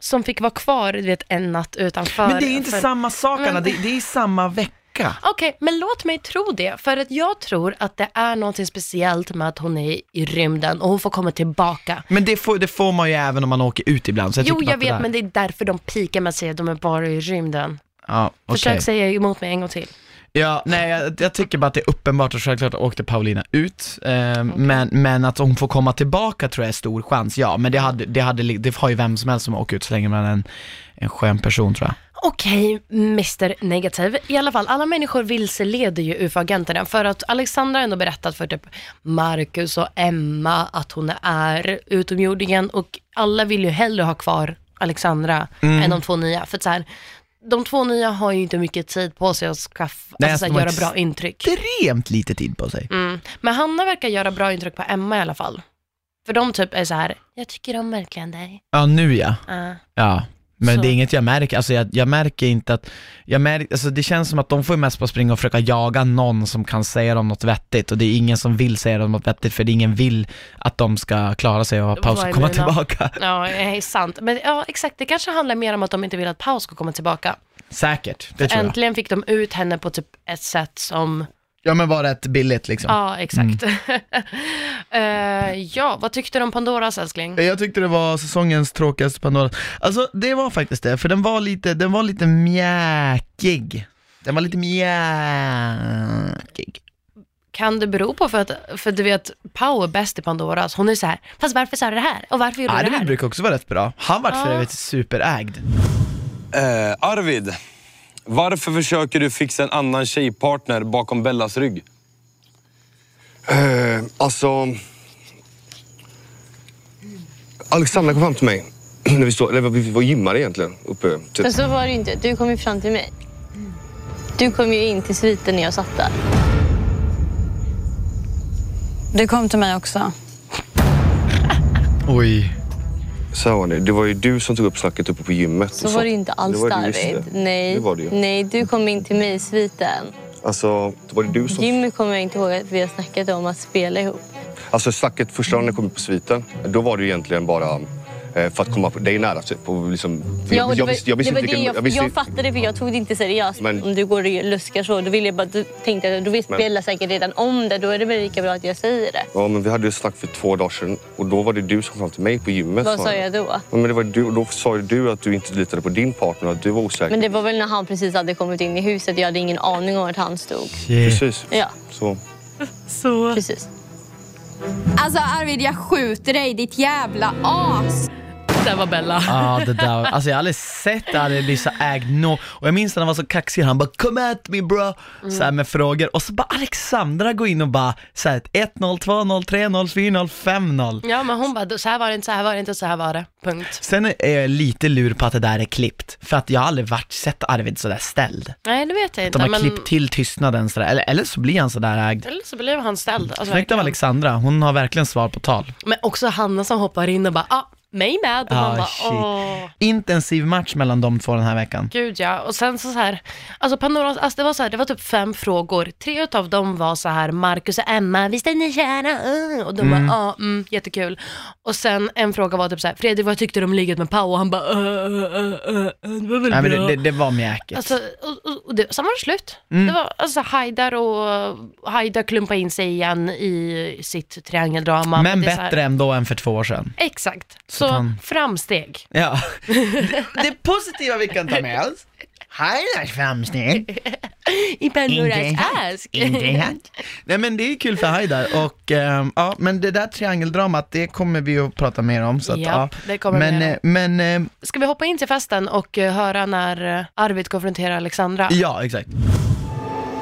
[SPEAKER 1] Som fick vara kvar, du vet, en natt utanför.
[SPEAKER 2] Men det är inte
[SPEAKER 1] för...
[SPEAKER 2] samma sak Anna,
[SPEAKER 1] Men-
[SPEAKER 2] det, det är samma vecka.
[SPEAKER 1] Okej, men låt mig tro det, för att jag tror att det är något speciellt med att hon är i rymden och hon får komma tillbaka.
[SPEAKER 2] Men det får, det får man ju även om man åker ut ibland. Så jag
[SPEAKER 1] Jo, jag vet,
[SPEAKER 2] där-
[SPEAKER 1] men det är därför de pikar med att säga att de är bara i rymden.
[SPEAKER 2] Ja, okej.
[SPEAKER 1] Försök säga emot mig en gång till.
[SPEAKER 2] Ja, nej jag, jag tycker bara att det är uppenbart och självklart åkte Paulina ut. Eh, men, men att hon får komma tillbaka tror jag är stor chans, ja. Men det, hade, det, hade, det har ju vem som helst som åker ut så länge man är en, en skön person tror jag.
[SPEAKER 1] Okej, Mr Negativ. I alla fall, alla människor vilseleder ju UFO-agenterna för att Alexandra har ändå berättat för typ Marcus och Emma att hon är utomjordingen och alla vill ju hellre ha kvar Alexandra
[SPEAKER 2] Mm.
[SPEAKER 1] än de två nya. För att så här, de två nya har ju inte mycket tid på sig att skaffa,
[SPEAKER 2] Nej,
[SPEAKER 1] alltså, så
[SPEAKER 2] alltså,
[SPEAKER 1] här,
[SPEAKER 2] de
[SPEAKER 1] göra bra intryck.
[SPEAKER 2] Extremt lite tid på sig.
[SPEAKER 1] Mm. Men Hanna verkar göra bra intryck på Emma i alla fall. För de typ är så här, jag tycker om verkligen dig.
[SPEAKER 2] Ja, nu ja.
[SPEAKER 1] Uh.
[SPEAKER 2] Ja. Men
[SPEAKER 1] Så.
[SPEAKER 2] det är inget jag märker, alltså jag, jag märker inte att, jag märker, alltså det känns som att de får mest på att springa och försöka jaga någon som kan säga dem något vettigt och det är ingen som vill säga dem något vettigt för det är ingen vill att de ska klara sig och ha paus och komma
[SPEAKER 1] mina?
[SPEAKER 2] tillbaka.
[SPEAKER 1] Ja, det är sant. Men ja, exakt, det kanske handlar mer om att de inte vill att Paus ska komma tillbaka.
[SPEAKER 2] Säkert, det tror jag.
[SPEAKER 1] Äntligen fick de ut henne på typ ett sätt som,
[SPEAKER 2] Ja men var rätt billigt liksom.
[SPEAKER 1] ja exakt.
[SPEAKER 2] Mm.
[SPEAKER 1] Eh, ja, vad tyckte du om Pandoras älskling?
[SPEAKER 2] Jag tyckte det var säsongens tråkigaste Pandora. Alltså det var faktiskt det, för den var lite, den var lite mjäkig. Den var lite mjäkig.
[SPEAKER 1] Kan det bero på för att, för du vet, Pau är bäst i Pandoras. Hon är så här, fast varför sa du det här? Och varför gjorde du det
[SPEAKER 2] Arvid
[SPEAKER 1] här?
[SPEAKER 2] brukar också vara rätt bra. Han vart för
[SPEAKER 1] Ja.
[SPEAKER 2] övrigt superägd.
[SPEAKER 6] Eh, Arvid, varför försöker du fixa en annan tjejpartner bakom Bellas rygg?
[SPEAKER 7] Eh, alltså... Alexandra kom fram till mig när vi, stod, eller vi var gymmare egentligen. Uppe, typ.
[SPEAKER 8] Men så var det ju inte. Du kom ju fram till mig. Du kom ju in till sviten när jag satt där.
[SPEAKER 3] Du kom till mig också.
[SPEAKER 2] Oj.
[SPEAKER 7] Så var det. det var ju du som tog upp snacket uppe på gymmet.
[SPEAKER 8] Så var det ju inte alls
[SPEAKER 7] Det
[SPEAKER 8] David. Nej.
[SPEAKER 7] Det var det ju.
[SPEAKER 8] Nej, du kom in till mig i sviten.
[SPEAKER 7] Alltså, var det du som...
[SPEAKER 8] Jimmy kommer jag inte ihåg att vi har snackat om att spela ihop.
[SPEAKER 7] Alltså snacket första gången jag kom upp på sviten, då var det ju egentligen bara för att komma på nära. Typ, liksom,
[SPEAKER 8] Ja, det
[SPEAKER 7] jag,
[SPEAKER 8] var,
[SPEAKER 7] visste, jag visste
[SPEAKER 8] det var
[SPEAKER 7] inte
[SPEAKER 8] det jag,
[SPEAKER 7] visste
[SPEAKER 8] fattade för jag tog det inte seriöst.
[SPEAKER 7] Men-
[SPEAKER 8] Om du går och luskar så, då ville jag bara, då tänkte jag, då vet
[SPEAKER 7] Men-
[SPEAKER 8] Bella säkert redan om det. Då är det väl lika bra att jag säger det.
[SPEAKER 7] Ja, men vi hade ju snack för två dagar sedan och då var det du som kom fram till mig på gymmet.
[SPEAKER 8] Vad
[SPEAKER 7] sa
[SPEAKER 8] jag då?
[SPEAKER 7] Ja, men det var du, då sa ju du att du inte litade på din partner och att du var osäker.
[SPEAKER 8] Men det var väl när han precis hade kommit in i huset. Jag hade ingen aning om att han stod.
[SPEAKER 7] Precis.
[SPEAKER 8] Ja,
[SPEAKER 7] Så.
[SPEAKER 1] Så.
[SPEAKER 8] precis.
[SPEAKER 5] Alltså Arvid, jag skjuter dig ditt jävla as.
[SPEAKER 1] Där var Bella.
[SPEAKER 2] Ja det där, alltså jag har aldrig sett så ägd nå och jag minns när han var så kaxig, han bara 'Come at me bro' så här med frågor och så bara Alexandra går in och bara såhär 1-0, 2-0, 3-0, 4-0, 5-0
[SPEAKER 1] Ja, men hon bara, så här var det inte, så här var det inte, så här var det. Punkt.
[SPEAKER 2] Sen är jag lite lur på att det där är klippt, för att jag har aldrig varit, sett Arvid sådär ställd.
[SPEAKER 1] Nej, det vet jag inte.
[SPEAKER 2] De har
[SPEAKER 1] men...
[SPEAKER 2] klippt till tystnaden sådär, eller, eller så blir han sådär ägd.
[SPEAKER 1] Eller så blev han ställd. Alltså,
[SPEAKER 2] Snyggt av. Alexandra, hon har verkligen svar på tal.
[SPEAKER 1] Men också Hanna som hoppar in och bara, ah, mig med. Och
[SPEAKER 2] Ah,
[SPEAKER 1] man bara, åh.
[SPEAKER 2] Intensiv match mellan de två den här veckan.
[SPEAKER 1] Gud ja, och sen så, så här, alltså Pandoras, alltså det var så här, det var typ fem frågor. Tre av dem var så här, Marcus och Emma, visst är ni kära? Uh. Och de bara, ja, mm, jättekul. Och sen en fråga var typ så här, Fredrik vad tyckte du om ligget med Pau? Och han bara, uh, uh, uh, uh, det var väl
[SPEAKER 2] Nej men
[SPEAKER 1] bra.
[SPEAKER 2] det, det, det var mjäkigt.
[SPEAKER 1] Alltså, och, och, och det, sen var det slut.
[SPEAKER 2] Mm.
[SPEAKER 1] Det var alltså Haidar och Haidar klumpa in sig igen i sitt triangeldrama.
[SPEAKER 2] men
[SPEAKER 1] det är så
[SPEAKER 2] bättre
[SPEAKER 1] här,
[SPEAKER 2] ändå än för två år sedan.
[SPEAKER 1] Exakt,
[SPEAKER 2] Så
[SPEAKER 1] så
[SPEAKER 2] fan-
[SPEAKER 1] framsteg.
[SPEAKER 2] Ja. det, det positiva vi kan ta med oss. Highlights framsteg.
[SPEAKER 1] I Pandoras ask.
[SPEAKER 2] Intressant. Nej men det är kul för Haidar och ehm, ja, men det där triangeldramat det kommer vi att prata mer om. Så att,
[SPEAKER 1] Japp,
[SPEAKER 2] ja.
[SPEAKER 1] det kommer
[SPEAKER 2] men,
[SPEAKER 1] vi göra.
[SPEAKER 2] eh, men, eh,
[SPEAKER 1] Ska vi hoppa in till festen och eh, höra när Arvid konfronterar Alexandra?
[SPEAKER 2] ja exakt.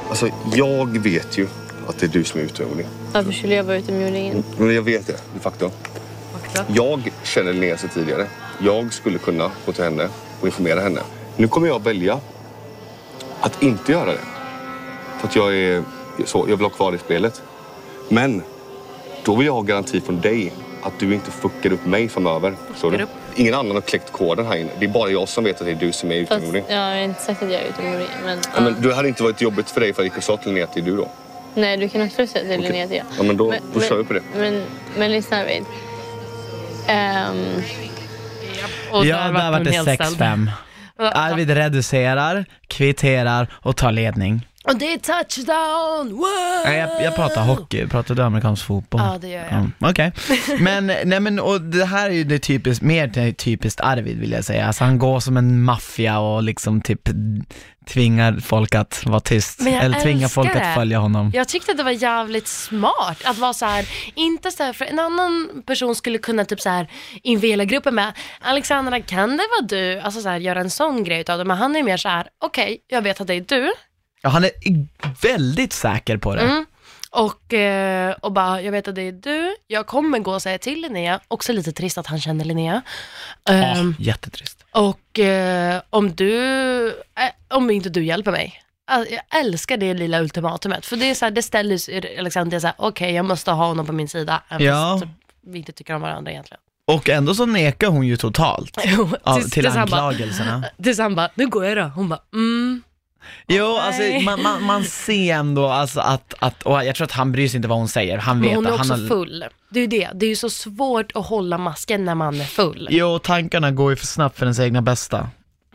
[SPEAKER 7] Alltså, jag vet ju att det är du som är utomjording.
[SPEAKER 8] Varför skulle jag vara utomjordingen?
[SPEAKER 7] Men jag vet det, de facto. Jag känner Linnea sedan tidigare. Jag skulle kunna gå till henne och informera henne. Nu kommer jag välja att inte göra det. För att jag är så, jag vill ha kvar det spelet. Men då vill jag ha garanti från dig att du inte fuckar upp mig framöver.
[SPEAKER 1] Upp?
[SPEAKER 7] Ingen annan har kläckt koden här inne. Det är bara jag som vet att det är du som är utomjording.
[SPEAKER 8] ja, jag har inte sagt att jag är utomjording. Men,
[SPEAKER 7] Ja, men det hade inte varit jobbigt för dig för jag gick och sa till Linnea att det är du då.
[SPEAKER 8] Nej, du kan absolut säga till Linnea att jag
[SPEAKER 7] Ja, men då, då kör vi på det.
[SPEAKER 8] Men, men lyssna Arvid. Ehm,
[SPEAKER 1] Och
[SPEAKER 2] Ja, där
[SPEAKER 1] vart
[SPEAKER 2] var det
[SPEAKER 1] helt ställd.
[SPEAKER 2] 6-5. Arvid reducerar, kvitterar och tar ledning.
[SPEAKER 1] Och det är touchdown! Wow!
[SPEAKER 2] Nej, jag, jag pratar hockey, pratar du amerikansk fotboll?
[SPEAKER 1] Ja, det gör jag.
[SPEAKER 2] Mm, Okej, men, nej men och det här är ju det typiskt, mer det typiskt Arvid vill jag säga. Alltså han går som en maffia och liksom typ tvingar folk att vara tyst. Eller tvingar folk
[SPEAKER 1] älskar
[SPEAKER 2] att
[SPEAKER 1] det.
[SPEAKER 2] följa honom.
[SPEAKER 1] Jag tyckte att det var jävligt smart att vara så här, inte så här, för en annan person skulle kunna typ så här invela gruppen med Alexandra kan det vara du? Alltså så här, göra en sån grej utav det, men han är mer så här, okej, jag vet att det är du
[SPEAKER 2] Ja, han är väldigt säker på det.
[SPEAKER 1] Mm. och, eh, och bara, jag vet att det är du, jag kommer gå och säga till Linnea, också lite trist att han känner Linnea.
[SPEAKER 2] Ja,
[SPEAKER 1] Ehm,
[SPEAKER 2] jättetrist.
[SPEAKER 1] Och eh, om du, eh, om inte du hjälper mig. Alltså, Jag älskar det lilla ultimatumet, för det är så här, det ställer Alexander så här, okej jag måste ha honom på min sida, även
[SPEAKER 2] Ja.
[SPEAKER 1] fast typ, vi inte tycker om varandra egentligen.
[SPEAKER 2] Och ändå så nekar hon ju totalt av, till
[SPEAKER 1] tills
[SPEAKER 2] anklagelserna.
[SPEAKER 1] Tills han bara, nu går jag då. Hon bara, mm.
[SPEAKER 2] Jo, alltså man, man, man ser ändå alltså att, att, och jag tror att han bryr sig inte vad hon säger, han
[SPEAKER 1] Men
[SPEAKER 2] vet
[SPEAKER 1] hon är
[SPEAKER 2] att
[SPEAKER 1] också
[SPEAKER 2] han har...
[SPEAKER 1] full. Det är ju det, det är ju så svårt att hålla masken när man är full.
[SPEAKER 2] Jo, tankarna går ju för snabbt för ens egna bästa.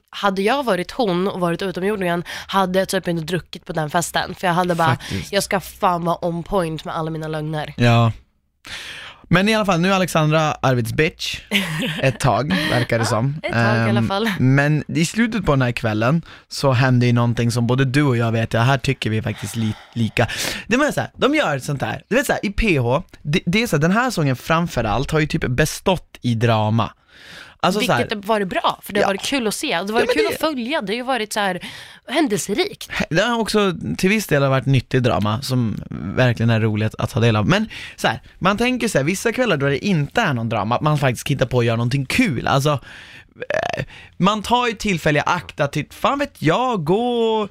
[SPEAKER 1] Hade jag varit hon och varit utomjordingen, hade jag typ inte druckit på den festen. För jag hade bara,
[SPEAKER 2] Faktiskt.
[SPEAKER 1] jag ska fan vara on point med alla mina lögner.
[SPEAKER 2] Ja. Men i alla fall, nu är Alexandra Arvids bitch, ett tag verkar det som.
[SPEAKER 1] ett tag i alla
[SPEAKER 2] Ehm,
[SPEAKER 1] fall.
[SPEAKER 2] Men i slutet på den här kvällen så hände ju någonting som både du och jag vet, ja, här tycker vi faktiskt li- lika. Det var så här, de gör sånt här, du vet så här, i PH, det, det är så här, den här sången framförallt har ju typ bestått i drama. Alltså så här,
[SPEAKER 1] Vilket har varit bra, för det har
[SPEAKER 2] Ja.
[SPEAKER 1] varit kul att se. Det har varit
[SPEAKER 2] men
[SPEAKER 1] kul
[SPEAKER 2] det-
[SPEAKER 1] att följa, det har ju varit så här händelserikt.
[SPEAKER 2] Det har också till viss del varit nyttig drama som verkligen är roligt att ta del av. Men så här, man tänker så här, vissa kvällar då det inte är någon drama, att man faktiskt hittar på att göra någonting kul. Alltså, eh, man tar ju tillfälliga akt att, typ, fan vet jag, gå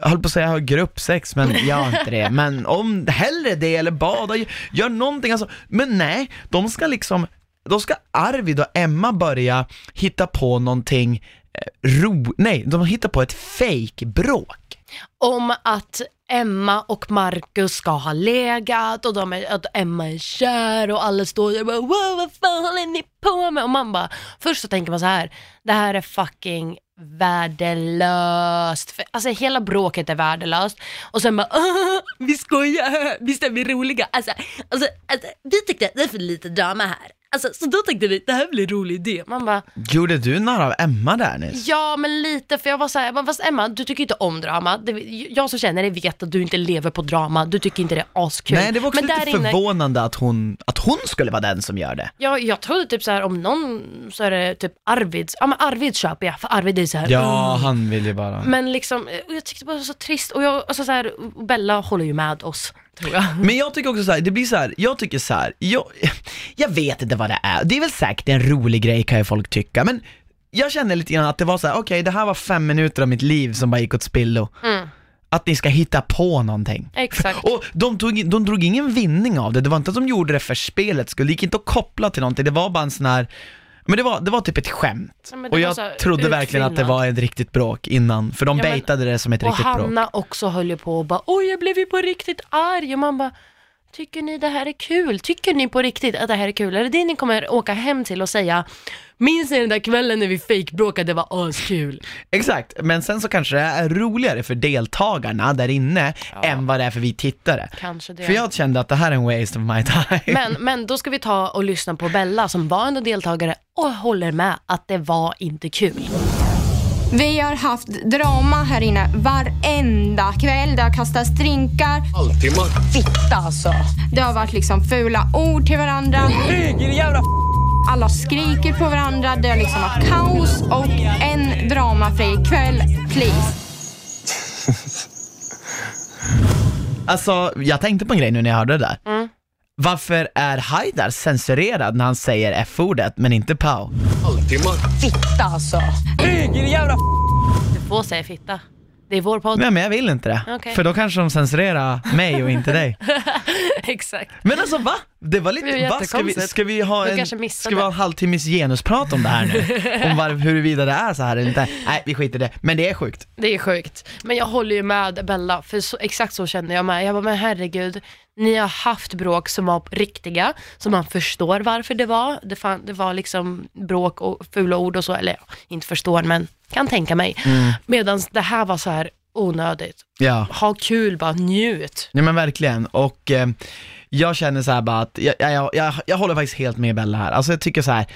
[SPEAKER 2] jag höll på att säga ha gruppsex, men jag har inte det. Men om, hellre det eller bada, gör någonting alltså. Men nej, de ska liksom, då ska Arvid och Emma börja hitta på någonting eh, ro, nej, de hittar på ett fake-bråk.
[SPEAKER 1] Om att Emma och Marcus ska ha legat och de är, att Emma är kär och alla står där och bara wow vad fan håller ni på med? Och man bara, först så tänker man så här, det här är fucking värdelöst. För, alltså hela bråket är värdelöst. Och sen bara, "Ah, vi skojar, visst är vi roliga? Alltså, alltså, alltså, vi tyckte det är för lite drama här. Alltså, så då tänkte vi, det här blir en rolig idé. Man bara,
[SPEAKER 2] Gjorde du narr av Emma där nyss?
[SPEAKER 1] Ja, men lite, för jag var såhär, fast Emma, du tycker inte om drama. Det, jag som känner dig vet att du inte lever på drama, du tycker inte det är askul.
[SPEAKER 2] Nej, det var också
[SPEAKER 1] men
[SPEAKER 2] lite
[SPEAKER 1] inne,
[SPEAKER 2] förvånande att hon, att hon skulle vara den som gör det.
[SPEAKER 1] jag, jag trodde typ såhär, om någon så är det typ Arvids, ja men Arvid köper jag, för Arvid är såhär,
[SPEAKER 2] Ja,
[SPEAKER 1] "Mm."
[SPEAKER 2] han vill ju bara...
[SPEAKER 1] Men liksom, eh, jag tyckte bara det var så trist och jag, alltså så här, Bella håller ju med oss, jag.
[SPEAKER 2] Men jag tycker också så här, det blir så här, jag tycker så här, jag, jag vet inte vad det är, det är väl säkert en rolig grej kan ju folk tycka, men jag känner lite grann att det var så här: okej det här var fem minuter av mitt liv som bara gick åt spillo.
[SPEAKER 1] Mm.
[SPEAKER 2] Att ni ska hitta på någonting.
[SPEAKER 1] Exakt.
[SPEAKER 2] Och de, tog, de drog ingen vinning av det, det var inte att de gjorde det för spelets skull, det gick inte att koppla till någonting, det var bara en sån här men det var, det var typ ett skämt.
[SPEAKER 1] Ja, men
[SPEAKER 2] och jag trodde verkligen att det
[SPEAKER 1] utfyllnad.
[SPEAKER 2] var ett riktigt bråk innan, för de
[SPEAKER 1] Ja, men-
[SPEAKER 2] baitade det som ett
[SPEAKER 1] Och
[SPEAKER 2] riktigt bråk.
[SPEAKER 1] Hanna också höll ju på och bara, oj jag blev ju på riktigt arg och man bara, tycker ni det här är kul? Tycker ni på riktigt att det här är kul? Är det det ni kommer åka hem till och säga, minns ni den där kvällen när vi fejkbråkade, det var askul?
[SPEAKER 2] Exakt, men sen så kanske det är roligare för deltagarna där inne än vad det är för vi tittare.
[SPEAKER 1] Kanske det.
[SPEAKER 2] För jag kände att det här är en waste of my time.
[SPEAKER 1] Men, men då ska vi ta och lyssna på Bella som var en deltagare och håller med att det var inte kul.
[SPEAKER 9] Vi har haft drama här inne varenda kväll. Det har kastats drinkar.
[SPEAKER 7] Halvtimmar.
[SPEAKER 9] Fitta alltså. Det har varit liksom fula ord till varandra. Alla skriker på varandra. Det har liksom varit kaos och en dramafri kväll. Please.
[SPEAKER 2] Alltså, jag tänkte på en grej nu när jag hörde det där.
[SPEAKER 1] Mm.
[SPEAKER 2] Varför är Haidar censurerad när han säger F-ordet men inte Pau?
[SPEAKER 7] Halvtimmar.
[SPEAKER 9] Fitta alltså.
[SPEAKER 1] Du får säga fitta. Det är vår podd.
[SPEAKER 2] Nej men jag vill inte det,
[SPEAKER 1] Okej.
[SPEAKER 2] för då kanske de censurerar mig och inte dig.
[SPEAKER 1] Exakt.
[SPEAKER 2] Men alltså va? Det var
[SPEAKER 1] Det är
[SPEAKER 2] lite, va? Ska vi,
[SPEAKER 1] jättekonstigt.
[SPEAKER 2] ska vi ha
[SPEAKER 1] Du
[SPEAKER 2] en,
[SPEAKER 1] kanske missade.
[SPEAKER 2] ska vi ha en halvtimmes genusprat om det här nu? om var, huruvida det är så här eller inte? Nej, vi skiter i det. Men det är sjukt.
[SPEAKER 1] Det är sjukt. Men jag håller ju med Bella, för så, exakt så kände jag med. Jag bara, men herregud, ni har haft bråk som var riktiga, som man förstår varför det var. Det, fan, det var liksom bråk och fula ord och så, eller ja, inte förstår, men kan tänka mig.
[SPEAKER 2] Mm.
[SPEAKER 1] Medan det här var så här onödigt.
[SPEAKER 2] Ja.
[SPEAKER 1] Ha kul, bara njut.
[SPEAKER 2] Ja men verkligen, och eh, jag känner så här bara att, jag, jag, jag, jag håller faktiskt helt med Bella här. Alltså jag tycker så här.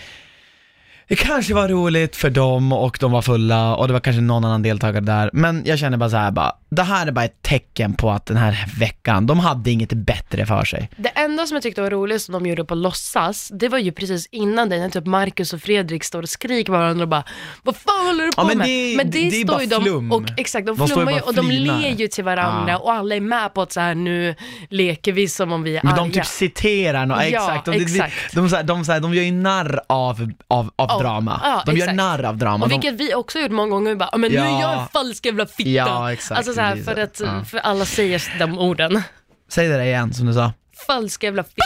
[SPEAKER 2] Det kanske var roligt för dem och de var fulla och det var kanske någon annan deltagare där, men jag känner bara så här bara, det här är bara ett tecken på att den här veckan, de hade inget bättre för sig.
[SPEAKER 1] Det enda som jag tyckte var roligt som de gjorde på låtsas, det var ju precis innan det, när typ Marcus och Fredrik står och skriker på varandra och bara Vad fan håller du på
[SPEAKER 2] Ja, men
[SPEAKER 1] med?
[SPEAKER 2] det- det är
[SPEAKER 1] står ju de, och exakt, de,
[SPEAKER 2] De
[SPEAKER 1] flummar ju och de
[SPEAKER 2] flinar.
[SPEAKER 1] ler ju till varandra
[SPEAKER 2] Ja.
[SPEAKER 1] och alla är med på att så här nu leker vi som om vi är
[SPEAKER 2] Men
[SPEAKER 1] arga.
[SPEAKER 2] de typ citerar något,
[SPEAKER 1] Ja,
[SPEAKER 2] exakt. De, de,
[SPEAKER 1] exakt.
[SPEAKER 2] de, de, de, här, de gör ju narr av, av, av
[SPEAKER 1] Ja,
[SPEAKER 2] drama.
[SPEAKER 1] ja,
[SPEAKER 2] de gör
[SPEAKER 1] exakt.
[SPEAKER 2] narr av drama.
[SPEAKER 1] och
[SPEAKER 2] De,
[SPEAKER 1] vilket vi också gjort många gånger, vi bara, "Ja, men nu är jag en falsk jävla fitta.
[SPEAKER 2] Ja, exakt,
[SPEAKER 1] Alltså så här,
[SPEAKER 2] precis
[SPEAKER 1] för att, för alla säger de orden.
[SPEAKER 2] Säg det där igen som du sa.
[SPEAKER 1] Falsk jävla fitta.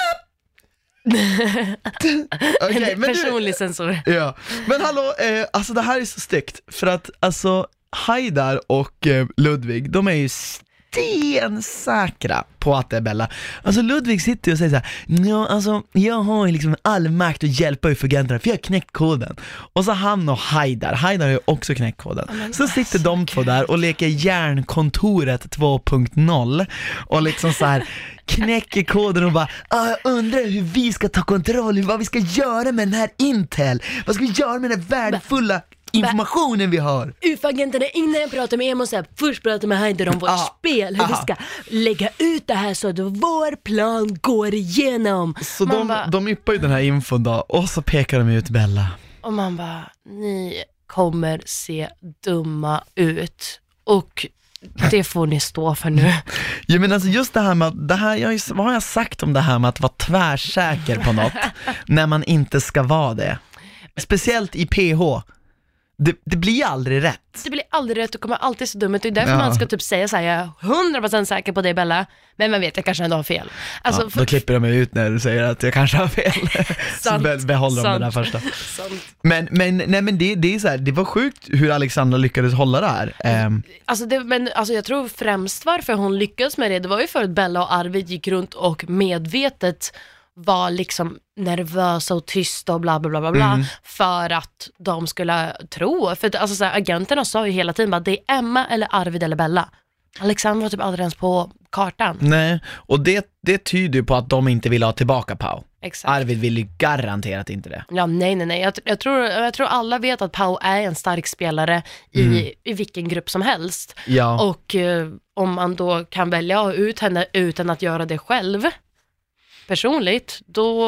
[SPEAKER 2] Okej,
[SPEAKER 1] en
[SPEAKER 2] men du-
[SPEAKER 1] personlig censur.
[SPEAKER 2] Ja, men hallå, eh, alltså det här är så styggt, för att alltså Haidar och eh, Ludvig, de är ju stensäkra på att det är Bella. Alltså Ludvig sitter ju och säger så här, ja alltså jag har ju liksom all makt att hjälpa Ufaganterna för jag har knäckt koden. Och så han och Haidar, Haidar har ju också knäckt koden. Så sitter de två där och leker järnkontoret 2.0 och liksom så här knäcker koden och bara ah, jag undrar hur vi ska ta kontroll, vad vi ska göra med den här Intel, vad ska vi göra med den här värdefulla informationen vi har?
[SPEAKER 1] UF-agenterna, innan jag pratar med er måste jag först prata med Heider om vårt
[SPEAKER 2] Ja.
[SPEAKER 1] spel, hur vi
[SPEAKER 2] Aha.
[SPEAKER 1] ska lägga ut det här så att vår plan går igenom.
[SPEAKER 2] Så
[SPEAKER 1] Man
[SPEAKER 2] de,
[SPEAKER 1] bara-
[SPEAKER 2] de yppar ju den här infon då, och så pekar de ut Bella.
[SPEAKER 1] Och man bara, ni kommer se dumma ut. Och det får ni stå för nu.
[SPEAKER 2] Ja men alltså just det här med att, det här, jag, vad har jag sagt om det här med att vara tvärsäker på något, när man inte ska vara det? Speciellt i PH, det, det blir aldrig rätt.
[SPEAKER 1] Det blir aldrig rätt, du kommer alltid se dum ut. Det är därför
[SPEAKER 2] Ja.
[SPEAKER 1] man ska typ säga så här, jag är 100% säker på dig Bella, men man vet, jag kanske ändå har fel. Alltså,
[SPEAKER 2] ja, då klipper de ut när du säger att jag kanske har fel. så
[SPEAKER 1] Sant,
[SPEAKER 2] be, behåller de det där första.
[SPEAKER 1] sant.
[SPEAKER 2] Men, men, nej men det, det är så här, det var sjukt hur Alexandra lyckades hålla det här. Ehm,
[SPEAKER 1] Alltså, det, men, alltså jag tror främst varför hon lyckades med det, det var ju för att Bella och Arvid gick runt och medvetet var liksom nervösa och tysta och bla bla bla bla, bla
[SPEAKER 2] Mm.
[SPEAKER 1] för att de skulle tro, för alltså, så här, agenterna sa ju hela tiden att det är Emma eller Arvid eller Bella. Alexander var typ aldrig ens på kartan.
[SPEAKER 2] nej, och det, det tyder ju på att de inte vill ha tillbaka Pau.
[SPEAKER 1] Exakt.
[SPEAKER 2] Arvid vill ju garanterat inte det.
[SPEAKER 1] Ja, nej, nej, nej. Jag, jag, tror, jag tror alla vet att Pau är en stark spelare i, i vilken grupp som helst.
[SPEAKER 2] Mm. Ja.
[SPEAKER 1] Och eh, om man då kan välja att ha ut henne utan att göra det själv, personligt, då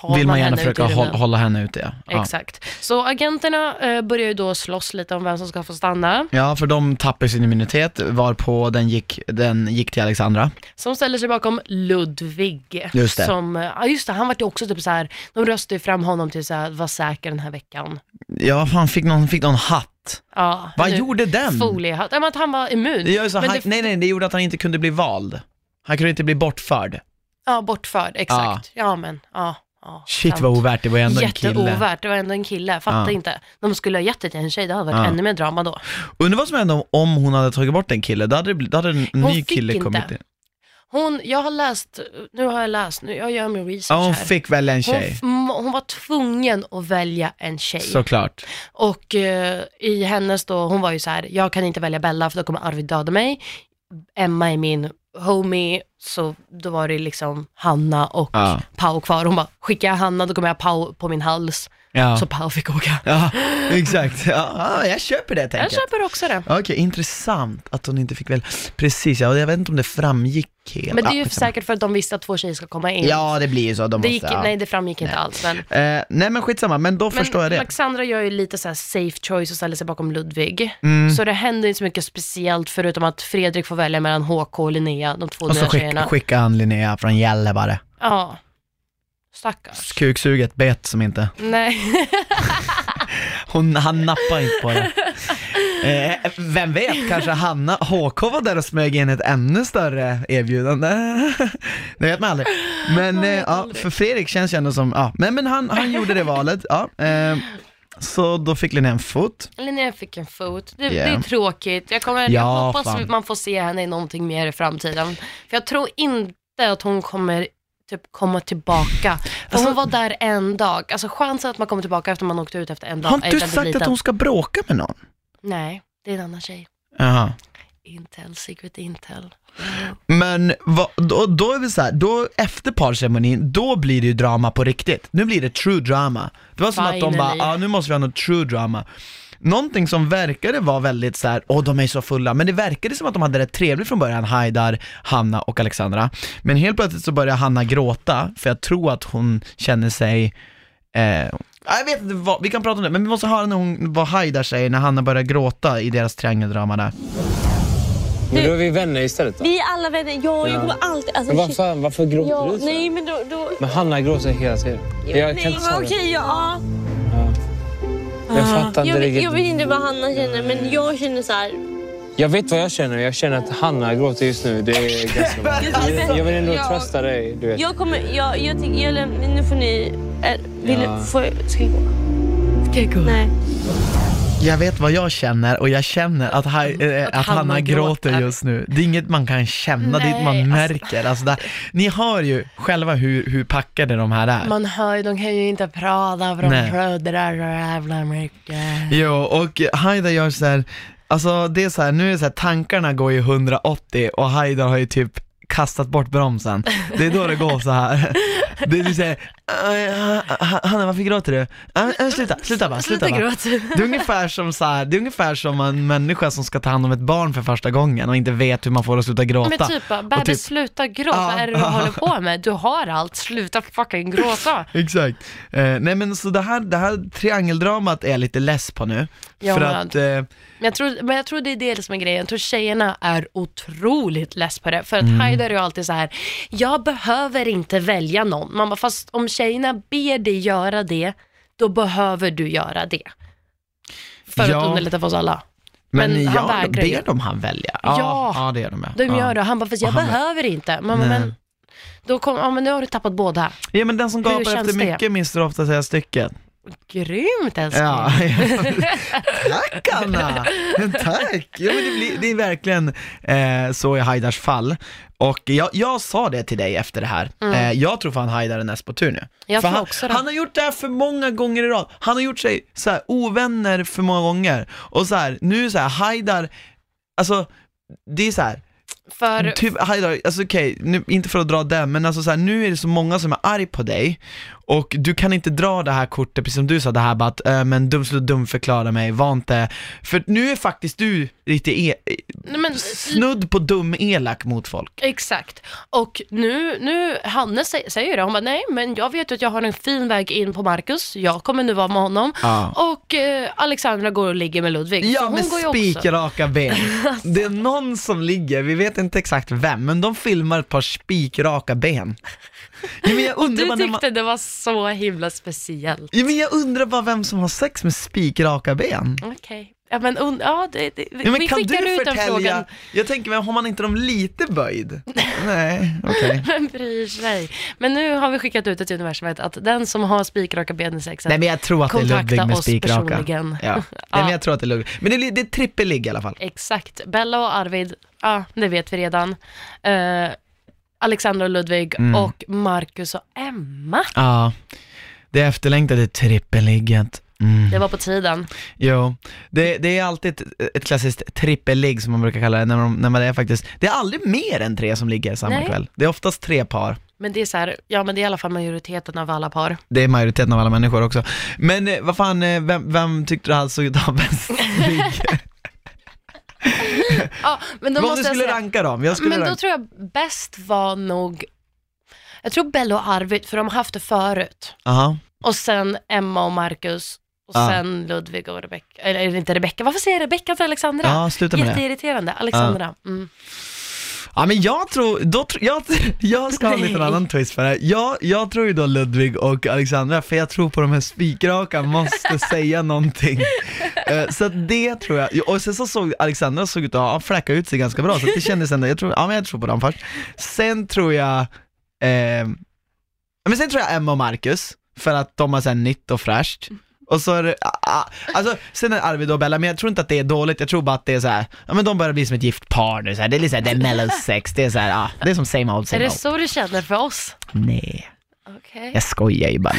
[SPEAKER 1] har
[SPEAKER 2] Vill man gärna
[SPEAKER 1] henne
[SPEAKER 2] försöka hålla, hålla henne ute ja. ja.
[SPEAKER 1] Exakt. Så agenterna eh, börjar ju då slåss lite om vem som ska få stanna.
[SPEAKER 2] Ja, för de tappar sin immunitet varpå den gick, den gick till Alexandra.
[SPEAKER 1] Som ställer sig bakom Ludvig.
[SPEAKER 2] Just det.
[SPEAKER 1] Som, eh, ja just det, han var ju också typ så här. de röstade ju fram honom till så här, var säker den här veckan.
[SPEAKER 2] Ja, han fick någon, fick någon hatt.
[SPEAKER 1] Ja,
[SPEAKER 2] Vad
[SPEAKER 1] nu-
[SPEAKER 2] gjorde den?
[SPEAKER 1] Foliehatt. Ja, att han var immun.
[SPEAKER 2] Ju så, han,
[SPEAKER 1] det-
[SPEAKER 2] nej nej, det gjorde att han inte kunde bli vald. Han kunde inte bli bortförd.
[SPEAKER 1] Ja, bortförd, exakt. Ja, men, ja. ja
[SPEAKER 2] Shit
[SPEAKER 1] sant.
[SPEAKER 2] vad ovärt, det var ändå en kille.
[SPEAKER 1] Jätteovärt, det var ändå en kille, fatta
[SPEAKER 2] Ja.
[SPEAKER 1] inte. De skulle ha gett det till en tjej, det hade varit
[SPEAKER 2] Ja.
[SPEAKER 1] ännu mer drama då.
[SPEAKER 2] Undrar vad som hände om- om hon hade tagit bort en kille, då hade, det bli- då hade en
[SPEAKER 1] Hon
[SPEAKER 2] ny
[SPEAKER 1] fick
[SPEAKER 2] kille
[SPEAKER 1] inte.
[SPEAKER 2] kommit in.
[SPEAKER 1] Hon, jag har läst, nu har jag läst, nu, jag gör min research
[SPEAKER 2] Ja, hon
[SPEAKER 1] här.
[SPEAKER 2] fick välja en
[SPEAKER 1] Hon,
[SPEAKER 2] tjej.
[SPEAKER 1] f- hon var tvungen att välja en tjej.
[SPEAKER 2] Såklart.
[SPEAKER 1] Och eh, i hennes då, hon var ju så här, jag kan inte välja Bella för då kommer Arvid döda mig. Emma är min homie, så då var det liksom Hanna och
[SPEAKER 2] Ja.
[SPEAKER 1] Pau kvar. Hon bara, skickar jag Hanna då kommer jag Pau på min hals.
[SPEAKER 2] Ja.
[SPEAKER 1] Så Pau fick åka.
[SPEAKER 2] Ja, exakt. Ja, ja, jag köper det
[SPEAKER 1] Jag
[SPEAKER 2] tänket.
[SPEAKER 1] köper också det.
[SPEAKER 2] Okej, intressant att hon inte fick välja. Precis ja, och jag vet inte om det framgick helt.
[SPEAKER 1] Men det är ju
[SPEAKER 2] skitsamma.
[SPEAKER 1] säkert för att de visste att två tjejer ska komma in.
[SPEAKER 2] Ja, det blir ju så. De
[SPEAKER 1] det
[SPEAKER 2] måste,
[SPEAKER 1] gick,
[SPEAKER 2] ja.
[SPEAKER 1] Nej, det framgick inte
[SPEAKER 2] Nej.
[SPEAKER 1] alls. Men,
[SPEAKER 2] Eh, nej men skitsamma, men då förstår jag det.
[SPEAKER 1] Alexandra gör ju lite så safe choice och ställer sig bakom Ludvig.
[SPEAKER 2] Mm.
[SPEAKER 1] Så det händer inte så mycket speciellt förutom att Fredrik får välja mellan HK och Linnea, de två
[SPEAKER 2] Och så
[SPEAKER 1] nya tjejerna.
[SPEAKER 2] skickar han Linnea från Gällivare.
[SPEAKER 1] Ja. Stackars.
[SPEAKER 2] Kuksuget bet som inte.
[SPEAKER 1] Nej.
[SPEAKER 2] Hon, han nappar inte på det. Eh, vem vet, kanske Hanna, HK var där och smög in ett ännu större erbjudande. det vet man aldrig. Men eh, ja, för Fredrik känns ju ändå som, ja, men, men han, han gjorde det valet, ja. Eh, så då fick Linnea en fot.
[SPEAKER 1] Linnea fick en fot. Det,
[SPEAKER 2] Ja.
[SPEAKER 1] det är tråkigt. Jag, kommer, jag
[SPEAKER 2] Ja,
[SPEAKER 1] hoppas
[SPEAKER 2] fan.
[SPEAKER 1] man får se henne i någonting mer i framtiden. För jag tror inte att hon kommer typ komma tillbaka. För
[SPEAKER 2] Alltså-
[SPEAKER 1] hon var där en dag. Alltså chansen att man kommer tillbaka efter man åkte ut efter en dag
[SPEAKER 2] Har
[SPEAKER 1] är
[SPEAKER 2] inte du
[SPEAKER 1] väldigt
[SPEAKER 2] sagt
[SPEAKER 1] liten.
[SPEAKER 2] att hon ska bråka med någon?
[SPEAKER 1] Nej, det är en annan tjej.
[SPEAKER 2] Jaha.
[SPEAKER 1] Intel, secret intel.
[SPEAKER 2] Men vad, då, då är vi så här, då efter parceremonin, då blir det ju drama på riktigt. Nu blir det true drama. Det var som att de bara,
[SPEAKER 1] Finally.
[SPEAKER 2] ja nu måste vi ha något true drama. Någonting som verkade vara väldigt så här, åh de är så fulla, men det verkade som att de hade det trevligt från början, Haidar, Hanna och Alexandra. Men helt plötsligt så börjar Hanna gråta, för jag tror att hon känner sig Eh, jag vet inte vad, vi kan prata om det, men vi måste höra när hon, vad Haidar säger när Hanna börjar gråta i deras triangeldrama där.
[SPEAKER 10] Men då är vi vänner istället då?
[SPEAKER 8] Vi är alla vänner. Jag, jag kommer alltid... Alltså,
[SPEAKER 10] Men varför, varför gråter
[SPEAKER 8] ja,
[SPEAKER 10] du så?
[SPEAKER 8] Nej, men då... då
[SPEAKER 10] Men Hanna gråter hela tiden. Jag kan
[SPEAKER 8] nej,
[SPEAKER 10] inte säga
[SPEAKER 8] men okej, ja.
[SPEAKER 10] Jag fattar inte
[SPEAKER 8] Jag,
[SPEAKER 10] riktigt.
[SPEAKER 8] jag vet inte vad Hanna känner, men jag känner så här...
[SPEAKER 10] Jag vet vad jag känner. Jag känner att Hanna gråter just nu. Det är ganska bra. Jag, jag vill ändå trösta dig. Du vet.
[SPEAKER 8] Jag kommer... Jag, jag tycker... Jag, nu får ni... Vill,
[SPEAKER 10] Ja.
[SPEAKER 8] får, ska jag gå?
[SPEAKER 1] Ska jag gå?
[SPEAKER 8] Nej.
[SPEAKER 2] Jag vet vad jag känner och jag känner att, Hai- eh, att,
[SPEAKER 1] Hanna
[SPEAKER 2] Hanna gråter
[SPEAKER 1] gråter.
[SPEAKER 2] just nu. Det är inget man kan känna, det är inget man
[SPEAKER 1] Nej, alltså-
[SPEAKER 2] märker. Alltså där, ni hör ju själva hur, hur packade de här är.
[SPEAKER 1] Man hör ju, de kan ju inte prata för de
[SPEAKER 2] Nej.
[SPEAKER 1] plödrar så jävla mycket.
[SPEAKER 2] Jo, och Haidar gör så här, alltså det är så här, nu är det så här, tankarna går ju 180 och Haidar har ju typ kastat bort bromsen. Det är då det går så här. Det är du säger, Hanna varför gråter du? "Ah, ah, Sluta, sluta bara, sluta bara. Det är ungefär som så här, det är ungefär som en människa som ska ta hand om ett barn för första gången och inte vet hur man får det att sluta gråta.
[SPEAKER 1] Men typ bara,
[SPEAKER 2] Och
[SPEAKER 1] bebis
[SPEAKER 2] typ-
[SPEAKER 1] sluta gråta, vad är det du håller på med? Du har allt, sluta fucking gråta.
[SPEAKER 2] Exakt. Eh, nej men så det här, det här triangeldramat är jag lite less på nu.
[SPEAKER 1] Jag
[SPEAKER 2] för
[SPEAKER 1] med.
[SPEAKER 2] att, eh,
[SPEAKER 1] Men jag, tror, men jag tror det är det som är grejen, jag tror tjejerna är otroligt less på det. För att
[SPEAKER 2] Mm.
[SPEAKER 1] Haidar är ju alltid så här: jag behöver inte välja någon. Man bara, fast om tjejerna ber dig göra det, då behöver du göra det. För
[SPEAKER 2] Ja.
[SPEAKER 1] att underlätta för oss alla.
[SPEAKER 2] men,
[SPEAKER 1] Men han
[SPEAKER 2] ja,
[SPEAKER 1] vägrar
[SPEAKER 2] ber de han välja?
[SPEAKER 1] Ja.
[SPEAKER 2] ja det gör de ja.
[SPEAKER 1] De
[SPEAKER 2] ja.
[SPEAKER 1] gör det, han bara, fast jag behöver inte. Man bara, men, då kom, ja, men nu har du tappat båda.
[SPEAKER 2] Ja men den som gapar efter mycket mister ofta säga stycket.
[SPEAKER 1] Grymt älskling.
[SPEAKER 2] Ja, tack Anna! Tack! Ja, men det, blir, det är verkligen eh, så i Haidars fall. Och jag, jag sa det till dig efter det här, eh, jag tror fan Haidar är näst på tur nu.
[SPEAKER 1] Mm. Jag
[SPEAKER 2] för
[SPEAKER 1] tror
[SPEAKER 2] han,
[SPEAKER 1] också det.
[SPEAKER 2] han har gjort det här för många gånger i rad, han har gjort sig så här, ovänner för många gånger. Och så här, nu det så här, Haidar, alltså det är så här,
[SPEAKER 1] För,
[SPEAKER 2] Typ, Haidar, alltså okej, nu- inte för att dra den, men alltså så här, nu är det så många som är arg på dig och du kan inte dra det här kortet, precis som du sa, det här bara att, äh, men dum sluta dumförklara mig, var inte, för nu är faktiskt du lite e-
[SPEAKER 1] nej, men,
[SPEAKER 2] snudd på dum-elak mot folk.
[SPEAKER 1] Exakt. Och nu, nu Hanne sä- säger det, hon bara nej men jag vet ju att jag har en fin väg in på Marcus, jag kommer nu vara med honom.
[SPEAKER 2] Ja.
[SPEAKER 1] Och eh, Alexandra går och ligger med Ludvig.
[SPEAKER 2] Ja, med spikraka ben. Det är någon som ligger, vi vet inte exakt vem, men de filmar ett par spikraka ben. Ja, men jag
[SPEAKER 1] Och
[SPEAKER 2] undrar
[SPEAKER 1] du
[SPEAKER 2] bara när man,
[SPEAKER 1] tyckte det var så himla speciellt.
[SPEAKER 2] ja, men jag undrar bara vem som har sex med spikraka ben.
[SPEAKER 1] Okej. Ja men und- ja, det, det,
[SPEAKER 2] Ja, men
[SPEAKER 1] vi
[SPEAKER 2] kan
[SPEAKER 1] skickar
[SPEAKER 2] du
[SPEAKER 1] ut den frågan.
[SPEAKER 2] jag tänker, men har man inte dem lite böjd? Nej, okej.
[SPEAKER 1] Vem bryr sig? Men nu har vi skickat ut det till universumet att den som har spikraka ben i sexet,
[SPEAKER 2] Nej men jag tror att det är Ludvig med
[SPEAKER 1] oss
[SPEAKER 2] spikraka.
[SPEAKER 1] personligen.
[SPEAKER 2] Ja. Nej, men jag tror att det är Ludvig. Men det är, det är trippelligg i alla fall.
[SPEAKER 1] Exakt. Bella och Arvid, ja det vet vi redan. Eh, Alexandra och Ludvig
[SPEAKER 2] Mm.
[SPEAKER 1] och Marcus och Emma.
[SPEAKER 2] Ja, det efterlängtade trippelligget. Mm.
[SPEAKER 1] Det var på tiden.
[SPEAKER 2] Jo, det, det är alltid ett, ett klassiskt trippelligg som man brukar kalla det, när man, när man är faktiskt, det är aldrig mer än tre som ligger samma
[SPEAKER 1] Nej.
[SPEAKER 2] kväll. Det är oftast tre par.
[SPEAKER 1] Men det är så här, ja men det är i alla fall majoriteten av alla par.
[SPEAKER 2] Det är majoriteten av alla människor också. Men eh, vad fan, eh, vem, vem tyckte du hade sugit av bäst ligg?
[SPEAKER 1] Ja, men då
[SPEAKER 2] om
[SPEAKER 1] måste
[SPEAKER 2] du
[SPEAKER 1] jag
[SPEAKER 2] skulle
[SPEAKER 1] säga,
[SPEAKER 2] ranka dem? Jag skulle
[SPEAKER 1] men då
[SPEAKER 2] ranka.
[SPEAKER 1] tror jag bäst var nog, jag tror Bella och Arvid, för de har haft det förut.
[SPEAKER 2] Aha.
[SPEAKER 1] Och sen Emma och Marcus. Och
[SPEAKER 2] Ja.
[SPEAKER 1] sen Ludvig och Rebecca, eller inte Rebecca, varför säger jag Rebecca till Alexandra?
[SPEAKER 2] Ja, sluta med det.
[SPEAKER 1] Jätteirriterande, Alexandra. Mm.
[SPEAKER 2] Ja men jag tror, då, tr- jag, jag ska ha en liten
[SPEAKER 1] Nej.
[SPEAKER 2] annan twist för det här. jag, jag tror ju då Ludvig och Alexandra, för jag tror på de här spikraka måste säga någonting. Eh, så att det tror jag, och sen så såg Alexandra såg ut att ha fläckat ut sig ganska bra, så att det kändes ändå, jag tror, ja men jag tror på dem först. Sen tror jag, eh, men sen tror jag Emma och Marcus, för att de har så här nytt och fräscht. Och så är det, ah, ah, alltså sen är det Arvid och Bella, men jag tror inte att det är dåligt, jag tror bara att det är så här, ja men de börjar bli som ett gift par nu så här. det är lite så här, det är mellow sex, det är så här, ah, det är som same old
[SPEAKER 1] Är
[SPEAKER 2] same
[SPEAKER 1] det
[SPEAKER 2] old.
[SPEAKER 1] så du känner för oss?
[SPEAKER 2] Nej,
[SPEAKER 1] Okej.
[SPEAKER 2] jag skojar ju bara.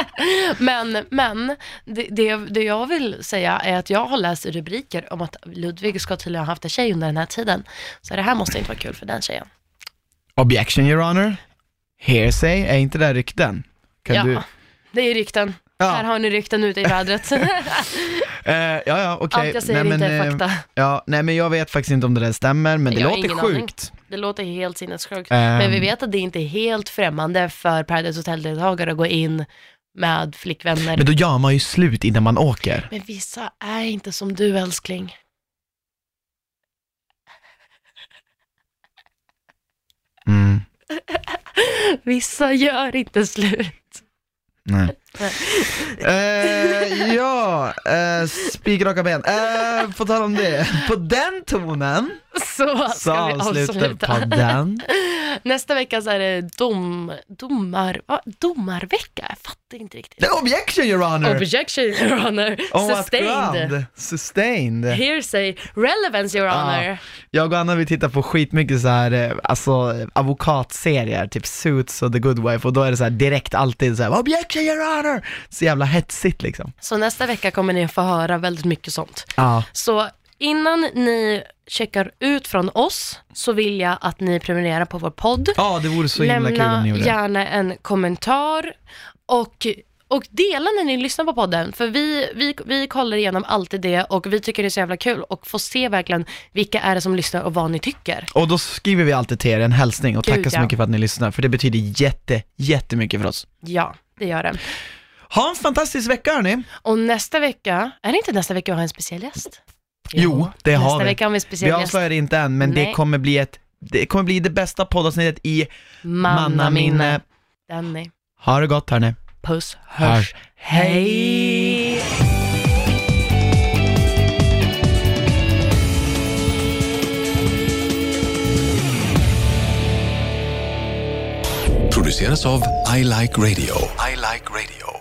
[SPEAKER 1] Men, men det, det, det jag vill säga är att jag har läst rubriker om att Ludvig ska tydligen ha haft en tjej under den här tiden. Så det här måste inte vara kul för den tjejen.
[SPEAKER 2] Objection your honor, hearsay, är inte det rykten? Kan
[SPEAKER 1] ja,
[SPEAKER 2] du?
[SPEAKER 1] det är rykten.
[SPEAKER 2] Ja.
[SPEAKER 1] Här har ni rykten ute i vädret.
[SPEAKER 2] Eh, ja, ja, okej.
[SPEAKER 1] Allt jag säger
[SPEAKER 2] Nej,
[SPEAKER 1] inte är
[SPEAKER 2] eh,
[SPEAKER 1] fakta.
[SPEAKER 2] Ja, nej men jag vet faktiskt inte om det där stämmer, men det
[SPEAKER 1] Jag
[SPEAKER 2] låter
[SPEAKER 1] ingen aning.
[SPEAKER 2] sjukt.
[SPEAKER 1] Det låter helt sinnessjukt.
[SPEAKER 2] Ehm.
[SPEAKER 1] Men vi vet att det inte är helt främmande för Paradise Hotel-deltagare att gå in med flickvänner.
[SPEAKER 2] Men då gör man ju slut innan man åker.
[SPEAKER 1] Men vissa är inte som du älskling.
[SPEAKER 2] Mm,
[SPEAKER 1] Vissa gör inte slut.
[SPEAKER 2] nej. Eh, ja, uh, spikraka ben. Uh, på tal om det, på den tonen
[SPEAKER 1] Så
[SPEAKER 2] så
[SPEAKER 1] ska vi
[SPEAKER 2] avslutar
[SPEAKER 1] avsluta.
[SPEAKER 2] podden.
[SPEAKER 1] Nästa vecka så är det dom, domar, va? domarvecka. Jag fattar inte riktigt.
[SPEAKER 2] Är objection your honor!
[SPEAKER 1] Objection, your honor.
[SPEAKER 2] On what
[SPEAKER 1] Sustained.
[SPEAKER 2] Sustained.
[SPEAKER 1] Hearsay. Relevance, your honor.
[SPEAKER 2] Ja. Jag och Anna vi tittar på skitmycket så här, eh, alltså advokatserier, typ Suits och The Good Wife och då är det så här direkt alltid så här, objection your honor! Så jävla hetsigt liksom.
[SPEAKER 1] Så nästa vecka kommer ni få höra väldigt mycket sånt.
[SPEAKER 2] Ja.
[SPEAKER 1] Så innan ni checkar ut från oss så vill jag att ni prenumererar på vår podd.
[SPEAKER 2] Ja, det vore så himla kul om
[SPEAKER 1] Lämna
[SPEAKER 2] ni gjorde det.
[SPEAKER 1] gärna en kommentar och, och dela när ni lyssnar på podden. För vi, vi, vi kollar igenom alltid det och vi tycker det är så jävla kul och får se verkligen vilka är det som lyssnar och vad ni tycker.
[SPEAKER 2] Och då skriver vi alltid till er en hälsning och
[SPEAKER 1] Gud,
[SPEAKER 2] tackar så
[SPEAKER 1] ja.
[SPEAKER 2] mycket för att ni lyssnar, för det betyder jätte, jättemycket för oss.
[SPEAKER 1] Ja, det gör det.
[SPEAKER 2] Ha en fantastisk vecka hörni!
[SPEAKER 1] Och nästa vecka, är det inte nästa vecka vi har en speciell gäst?
[SPEAKER 2] Jo, det
[SPEAKER 1] nästa
[SPEAKER 2] har vi.
[SPEAKER 1] vecka har vi en
[SPEAKER 2] Vi
[SPEAKER 1] speciell gäst.
[SPEAKER 2] avslöjar det inte än, men det
[SPEAKER 1] Nej.
[SPEAKER 2] kommer bli ett, det kommer bli det bästa poddavsnittet i Mannaminne.
[SPEAKER 1] Danny.
[SPEAKER 2] Ha det gott hörni.
[SPEAKER 1] Puss,
[SPEAKER 2] Hörs.
[SPEAKER 1] hörs. Hej!
[SPEAKER 11] produceras av I Like Radio. I like radio.